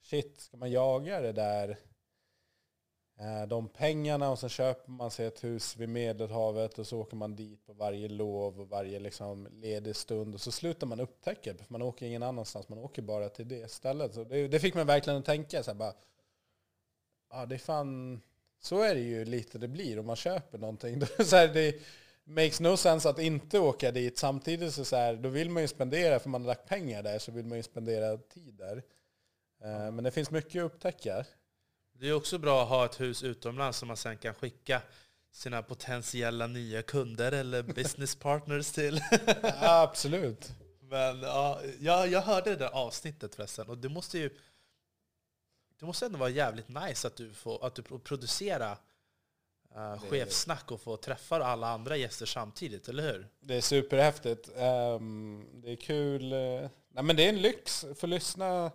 shit, ska man jaga det där, de pengarna och så köper man sig ett hus vid Medelhavet och så åker man dit på varje lov och varje liksom ledig stund och så slutar man upptäcka för man åker ingen annanstans, man åker bara till det stället. Så det, det fick mig verkligen att tänka så här bara, ja det är fan, så är det ju lite det blir om man köper någonting. Så här, det makes no sense att inte åka dit. Samtidigt så, så här, då vill man ju spendera, för man har lagt pengar där, så vill man ju spendera tid där. Eh, Men det finns mycket att upptäcka. Det är också bra att ha ett hus utomlands som man sen kan skicka sina potentiella nya kunder eller business partners till. Ja, absolut. Men ja, jag, jag hörde det där avsnittet förresten, och det måste ju det måste ändå vara jävligt nice att du får att du producera uh, chefsnack och få träffa alla andra gäster samtidigt, eller hur? Det är superhäftigt. Ehm, det är kul. eh, Nej, men det är en lyx för lyssna.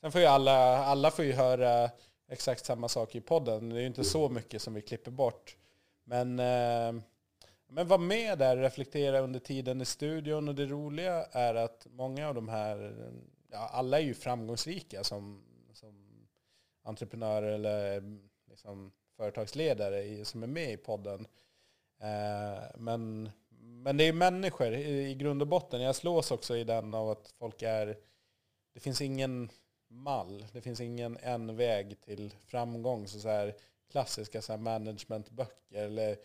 Sen får ju alla, alla får ju höra exakt samma sak i podden. Det är ju inte så mycket som vi klipper bort. Men, eh, men var med där och reflektera under tiden i studion. Och det roliga är att många av de här, ja, alla är ju framgångsrika som, som entreprenörer eller liksom företagsledare som är med i podden. Eh, men, men det är människor i grund och botten. Jag slås också i den av att folk är... Det finns ingen mall. Det finns ingen en väg till framgång. Så, så här klassiska så här managementböcker eller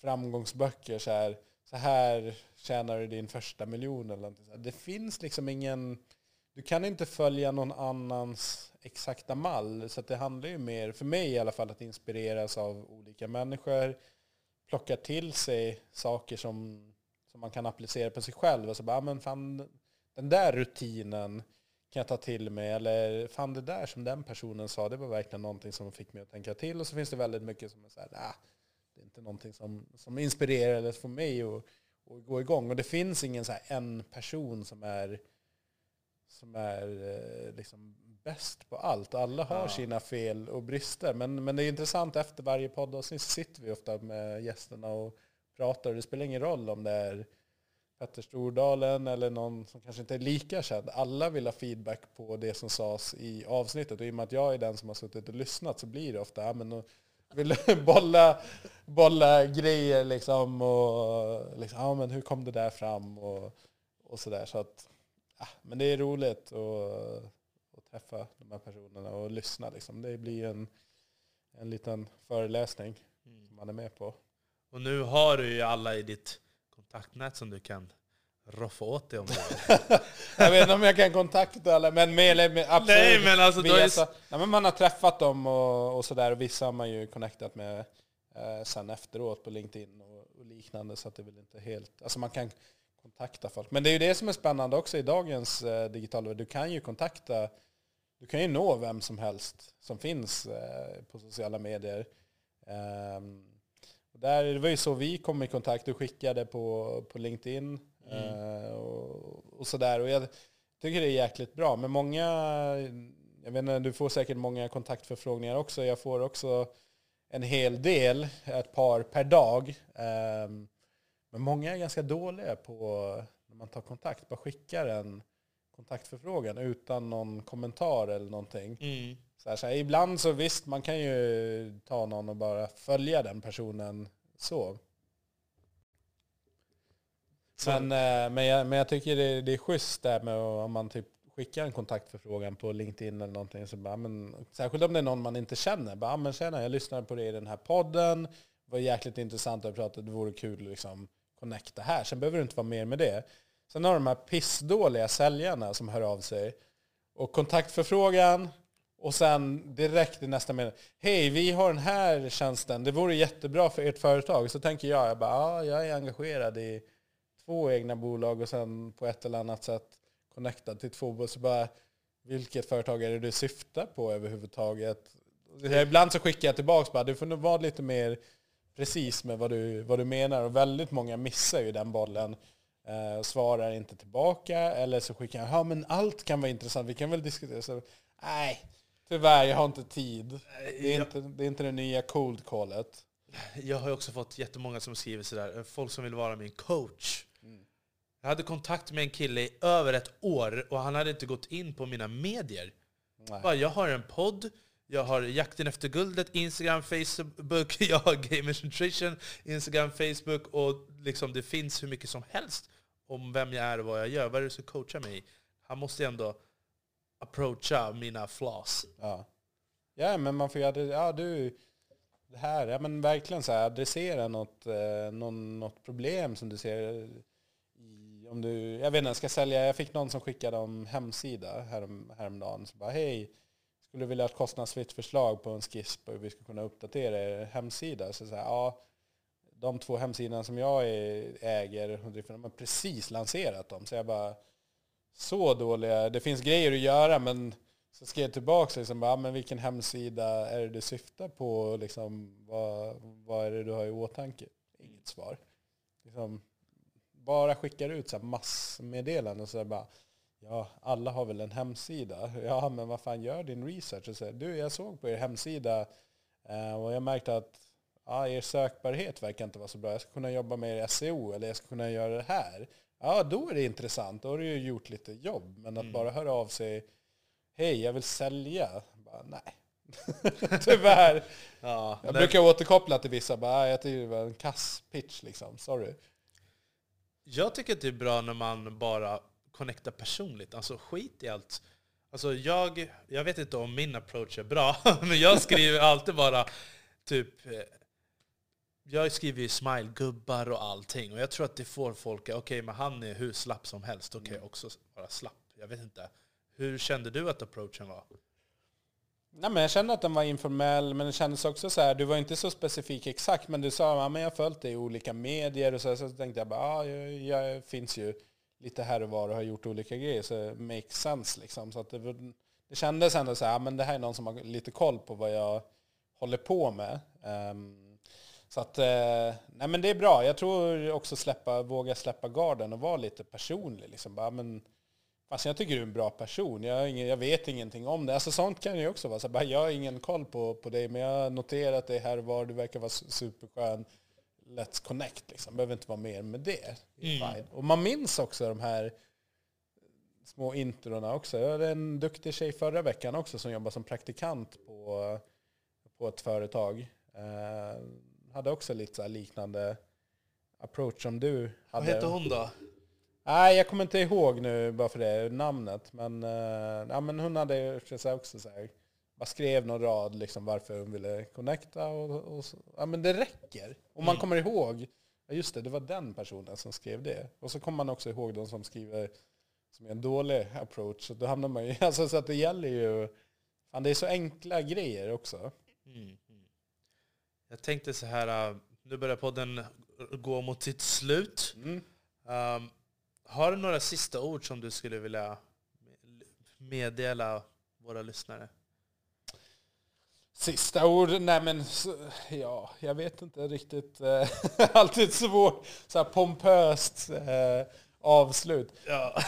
framgångsböcker. Så här, så här tjänar du din första miljon. Eller så här. Det finns liksom ingen... Du kan inte följa någon annans exakta mall. Så att det handlar ju mer, för mig i alla fall, att inspireras av olika människor. Plocka till sig saker som, som man kan applicera på sig själv. Och så bara, ah, men fan, den där rutinen kan jag ta till mig. Eller fan det där som den personen sa, det var verkligen någonting som fick mig att tänka till. Och så finns det väldigt mycket som är så här, nah, det är inte någonting som, som inspirerar eller får mig att, att gå igång. Och det finns ingen så här en person som är som är eh, liksom bäst på allt. Alla har Ja. sina fel och brister. Men, men det är intressant, efter varje poddavsnitt så sitter vi ofta med gästerna och pratar. Det spelar ingen roll om det är Petter Stordalen eller någon som kanske inte är lika känd. Alla vill ha feedback på det som sades i avsnittet. Och i och med att jag är den som har suttit och lyssnat så blir det ofta, ja, men vill bolla, bolla grejer liksom. Och liksom, ja men hur kom det där fram? Och, och sådär. Så att, ja, men det är roligt att, att träffa de här personerna och lyssna liksom. Det blir en, en liten föreläsning som man är med på. Och nu har du ju alla i ditt kontaktnät som du kan roffa åt dig om du jag vet inte om jag kan kontakta alla, men mer eller mindre, absolut. Nej, men alltså, via är- så, nej, men man har träffat dem och, och sådär, och vissa har man ju connectat med eh, sen efteråt på LinkedIn och, och liknande, så att det är väl inte helt, alltså man kan kontakta folk. Men det är ju det som är spännande också i dagens eh, digitala. Du kan ju kontakta, du kan ju nå vem som helst som finns eh, på sociala medier. Och där, det var ju så vi kom i kontakt. Du skickade på, på LinkedIn eh, och, och sådär. Och jag tycker det är jäkligt bra. Men många, jag vet inte, du får säkert många kontaktförfrågningar också. Jag får också en hel del, ett par per dag. Ehm, men många är ganska dåliga på, när man tar kontakt, bara skickar en kontaktförfrågan utan någon kommentar eller någonting. Mm. Så här, så här, ibland så visst, man kan ju ta någon och bara följa den personen så. Men, eh, men, jag, men jag tycker det, det är schysst där med om man typ skickar en kontaktförfrågan på LinkedIn eller någonting. Så bara, men, särskilt om det är någon man inte känner. Bara, "Ah, men tjena, jag lyssnade på dig i den här podden. Det var jäkligt intressant att prata. Det vore kul att liksom connecta här. Sen behöver det inte vara mer med det. Sen har de här pissdåliga säljarna som hör av sig. Och kontaktförfrågan. Och sen direkt i nästa mening. Hej, vi har den här tjänsten. Det vore jättebra för ert företag. Så tänker jag, jag bara, ja, jag är engagerad i två egna bolag och sen på ett eller annat sätt connectad till två bolag. Så bara, vilket företag är det du syftar på överhuvudtaget? Ibland så skickar jag tillbaka bara, du får nog vara lite mer precis med vad du, vad du menar. Och väldigt många missar ju den bollen. Eh, svarar inte tillbaka eller så skickar jag, ja men allt kan vara intressant, vi kan väl diskutera. Så, nej, tyvärr jag har inte tid. Det är, Jag, inte, det är inte det nya cold callet. jag har också fått jättemånga som skriver sådär, folk som vill vara min coach. Mm. Jag hade kontakt med en kille i över ett år och han hade inte gått in på mina medier. Nej. Bara, jag har en podd, jag har Jakten efter guldet, Instagram, Facebook, jag har Gamers Nutrition, Instagram, Facebook och liksom det finns hur mycket som helst om vem jag är och vad jag gör. Vad är det som coachar mig? Han måste ju ändå approacha mina flaws. Ja. ja, men man får ju, ja du, det här, ja men verkligen så här, adressera något, eh, någon, något problem som du ser i, om du, jag vet inte, ska sälja, jag fick någon som skickade om hemsida härom, häromdagen, så bara hej, skulle du vilja ha ett kostnadsfritt förslag på en skiss på hur vi ska kunna uppdatera er hemsida? Så, så här, ja, de två hemsidorna som jag äger och drifter, de har precis lanserat dem. Så jag bara, så dåliga, det finns grejer att göra men så skrev jag tillbaka liksom, bara, men vilken hemsida är det du syftar på? Liksom, vad, vad är det du har i åtanke? Inget svar. Liksom, bara skickar ut så här massmeddelanden. Så här bara, ja, alla har väl en hemsida. Ja, men vad fan, gör din research. Och så här, du, jag såg på er hemsida eh, och jag märkte att ja, er sökbarhet verkar inte vara så bra. Jag ska kunna jobba med er SEO eller jag ska kunna göra det här. Ja, då är det intressant. Då har du ju gjort lite jobb. Men att Mm. bara höra av sig, hej, jag vill sälja. Bara, nej. Tyvärr. Ja, Jag nej, brukar återkoppla till vissa, bara, "Ah, jag tycker det var en kass pitch liksom. Sorry. Jag tycker att det är bra när man bara connectar personligt. Alltså skit i allt. Alltså jag, jag vet inte om min approach är bra, men jag skriver alltid bara typ... Jag skriver ju smile-gubbar och allting. Och jag tror att det får folk, okej men han är hur slapp som helst, okej också vara slapp. Jag vet inte. Hur kände du att approachen var? Nej, men jag kände att den var informell, men det kändes också så här, du var inte så specifik exakt, men du sa att jag har följt dig i olika medier och så, så tänkte jag bara, ja, jag, jag finns ju lite här och var och har gjort olika grejer, så det makes sense liksom. Så att det, det kändes ändå så här, ja, men det här är någon som har lite koll på vad jag håller på med. Ehm, så att, eh, nej men det är bra. Jag tror också släppa, våga släppa garden och vara lite personlig. Liksom. Bara, men, Fast jag tycker du är en bra person. Jag, ingen, jag vet ingenting om det. Alltså sånt kan ju också vara. Så bara, jag har ingen koll på, på dig, men jag har noterat det här och var. Du verkar vara su- superskön. Let's connect liksom. Behöver inte vara mer med det. Mm. Och man minns också de här små introna också. Jag hade en duktig tjej förra veckan också som jobbar som praktikant på, på ett företag. Eh, hade också lite så liknande approach som du Vad hade. heter hon då? Nej, jag kommer inte ihåg nu bara för det namnet. Men, uh, ja, men hon hade så också så här, bara skrev någon rad liksom varför hon ville connecta. Och, och. Ja, men det räcker. Om man Mm. kommer ihåg, ja just det, det var den personen som skrev det. Och så kommer man också ihåg de som skriver som är en dålig approach. Så då hamnar man ju, alltså så att det gäller ju, fan det är så enkla grejer också. Mm. Jag tänkte så här, äh, nu börjar podden gå mot sitt slut. Mm. Um, har du några sista ord som du skulle vilja meddela våra lyssnare? Sista ord? Nej men, ja, jag vet inte riktigt. eh, Alltid svårt, så här pompöst eh, avslut. Ja.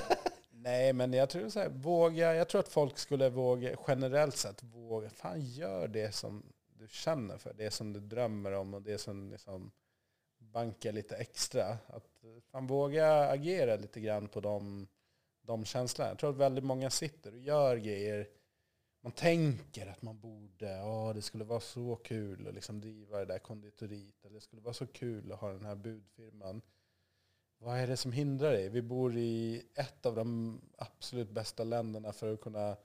Nej men jag tror så här, våga, jag tror att folk skulle våga, generellt sett våga, fan gör det som du känner för, det som du drömmer om och det som liksom bankar lite extra. Att man våga agera lite grann på de, de känslorna. Jag tror att väldigt många sitter och gör grejer. Man tänker att man borde, ja det skulle vara så kul att liksom driva det där konditoriet. Eller det skulle vara så kul att ha den här budfirman. Vad är det som hindrar dig? Vi bor i ett av de absolut bästa länderna för att kunna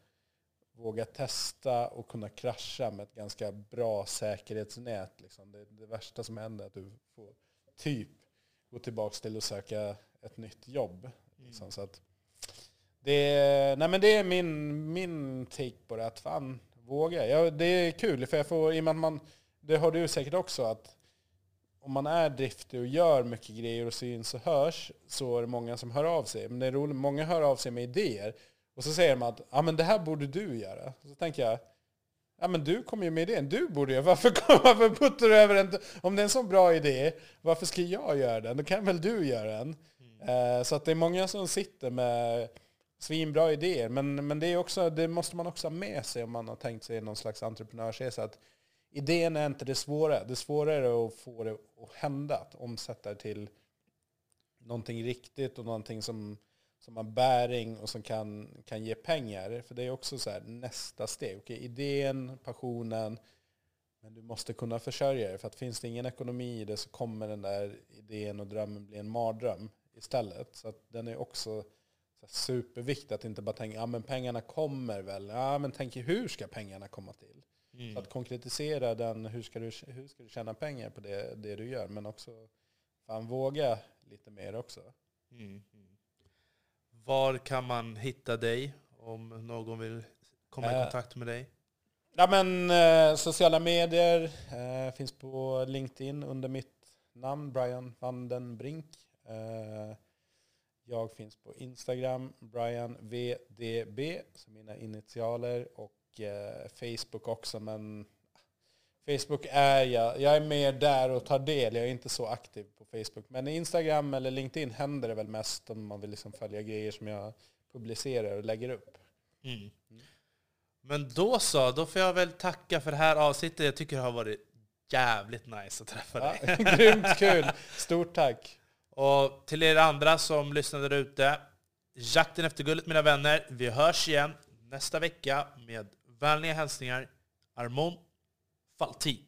våga testa och kunna krascha med ett ganska bra säkerhetsnät. Liksom. Det, det värsta som händer är att du får typ gå tillbaka till att söka ett nytt jobb. Liksom. Mm. Så att det, nej men det är min, min take på det, att fan, våga. Ja, det är kul, för jag får, i och med att man, det har du säkert också, att om man är driftig och gör mycket grejer och syns och hörs så är det många som hör av sig. Men det är roligt, många hör av sig med idéer. Och så säger man att ja, men det här borde du göra. Så tänker jag, ja men du kom ju med idén, du borde göra Varför, varför puttar du över den? Om det är en så bra idé, varför ska jag göra den? Då kan väl du göra den? Mm. så att det är många som sitter med svinbra idéer. Men, men det, är också, det måste man också ha med sig om man har tänkt sig någon slags entreprenörsresa. Att idén är inte det svåra. Det svåra är att få det att hända, att omsätta det till någonting riktigt och någonting som, som har bäring och som kan, kan ge pengar. För det är också så här, nästa steg. Okej, idén, passionen, men du måste kunna försörja dig. För att finns det ingen ekonomi i det så kommer den där idén och drömmen bli en mardröm istället. Så att den är också superviktigt att inte bara tänka, ja men pengarna kommer väl. Ja men tänk hur ska pengarna komma till? Mm. Så att konkretisera den, hur ska, du, hur ska du tjäna pengar på det, det du gör? Men också fan våga lite mer också. Mm. Var kan man hitta dig om någon vill komma i eh. kontakt med dig? Ja men eh, sociala medier eh, finns på LinkedIn under mitt namn, Brian Vandenbrink. Eh, jag finns på Instagram, Brian VDB, som mina initialer. Och eh, Facebook också, men Facebook är jag. Jag är mer där och tar del. Jag är inte så aktiv på Facebook. Men Instagram eller LinkedIn händer det väl mest om man vill liksom följa grejer som jag publicerar och lägger upp. Mm. Mm. Men då så, då får jag väl tacka för det här avsnittet. Jag tycker det har varit jävligt nice att träffa dig. Ja, grymt kul! Stort tack! Och till er andra som lyssnar där ute, jakten efter guldet mina vänner. Vi hörs igen nästa vecka med vänliga hälsningar Armon Faltin. Typ.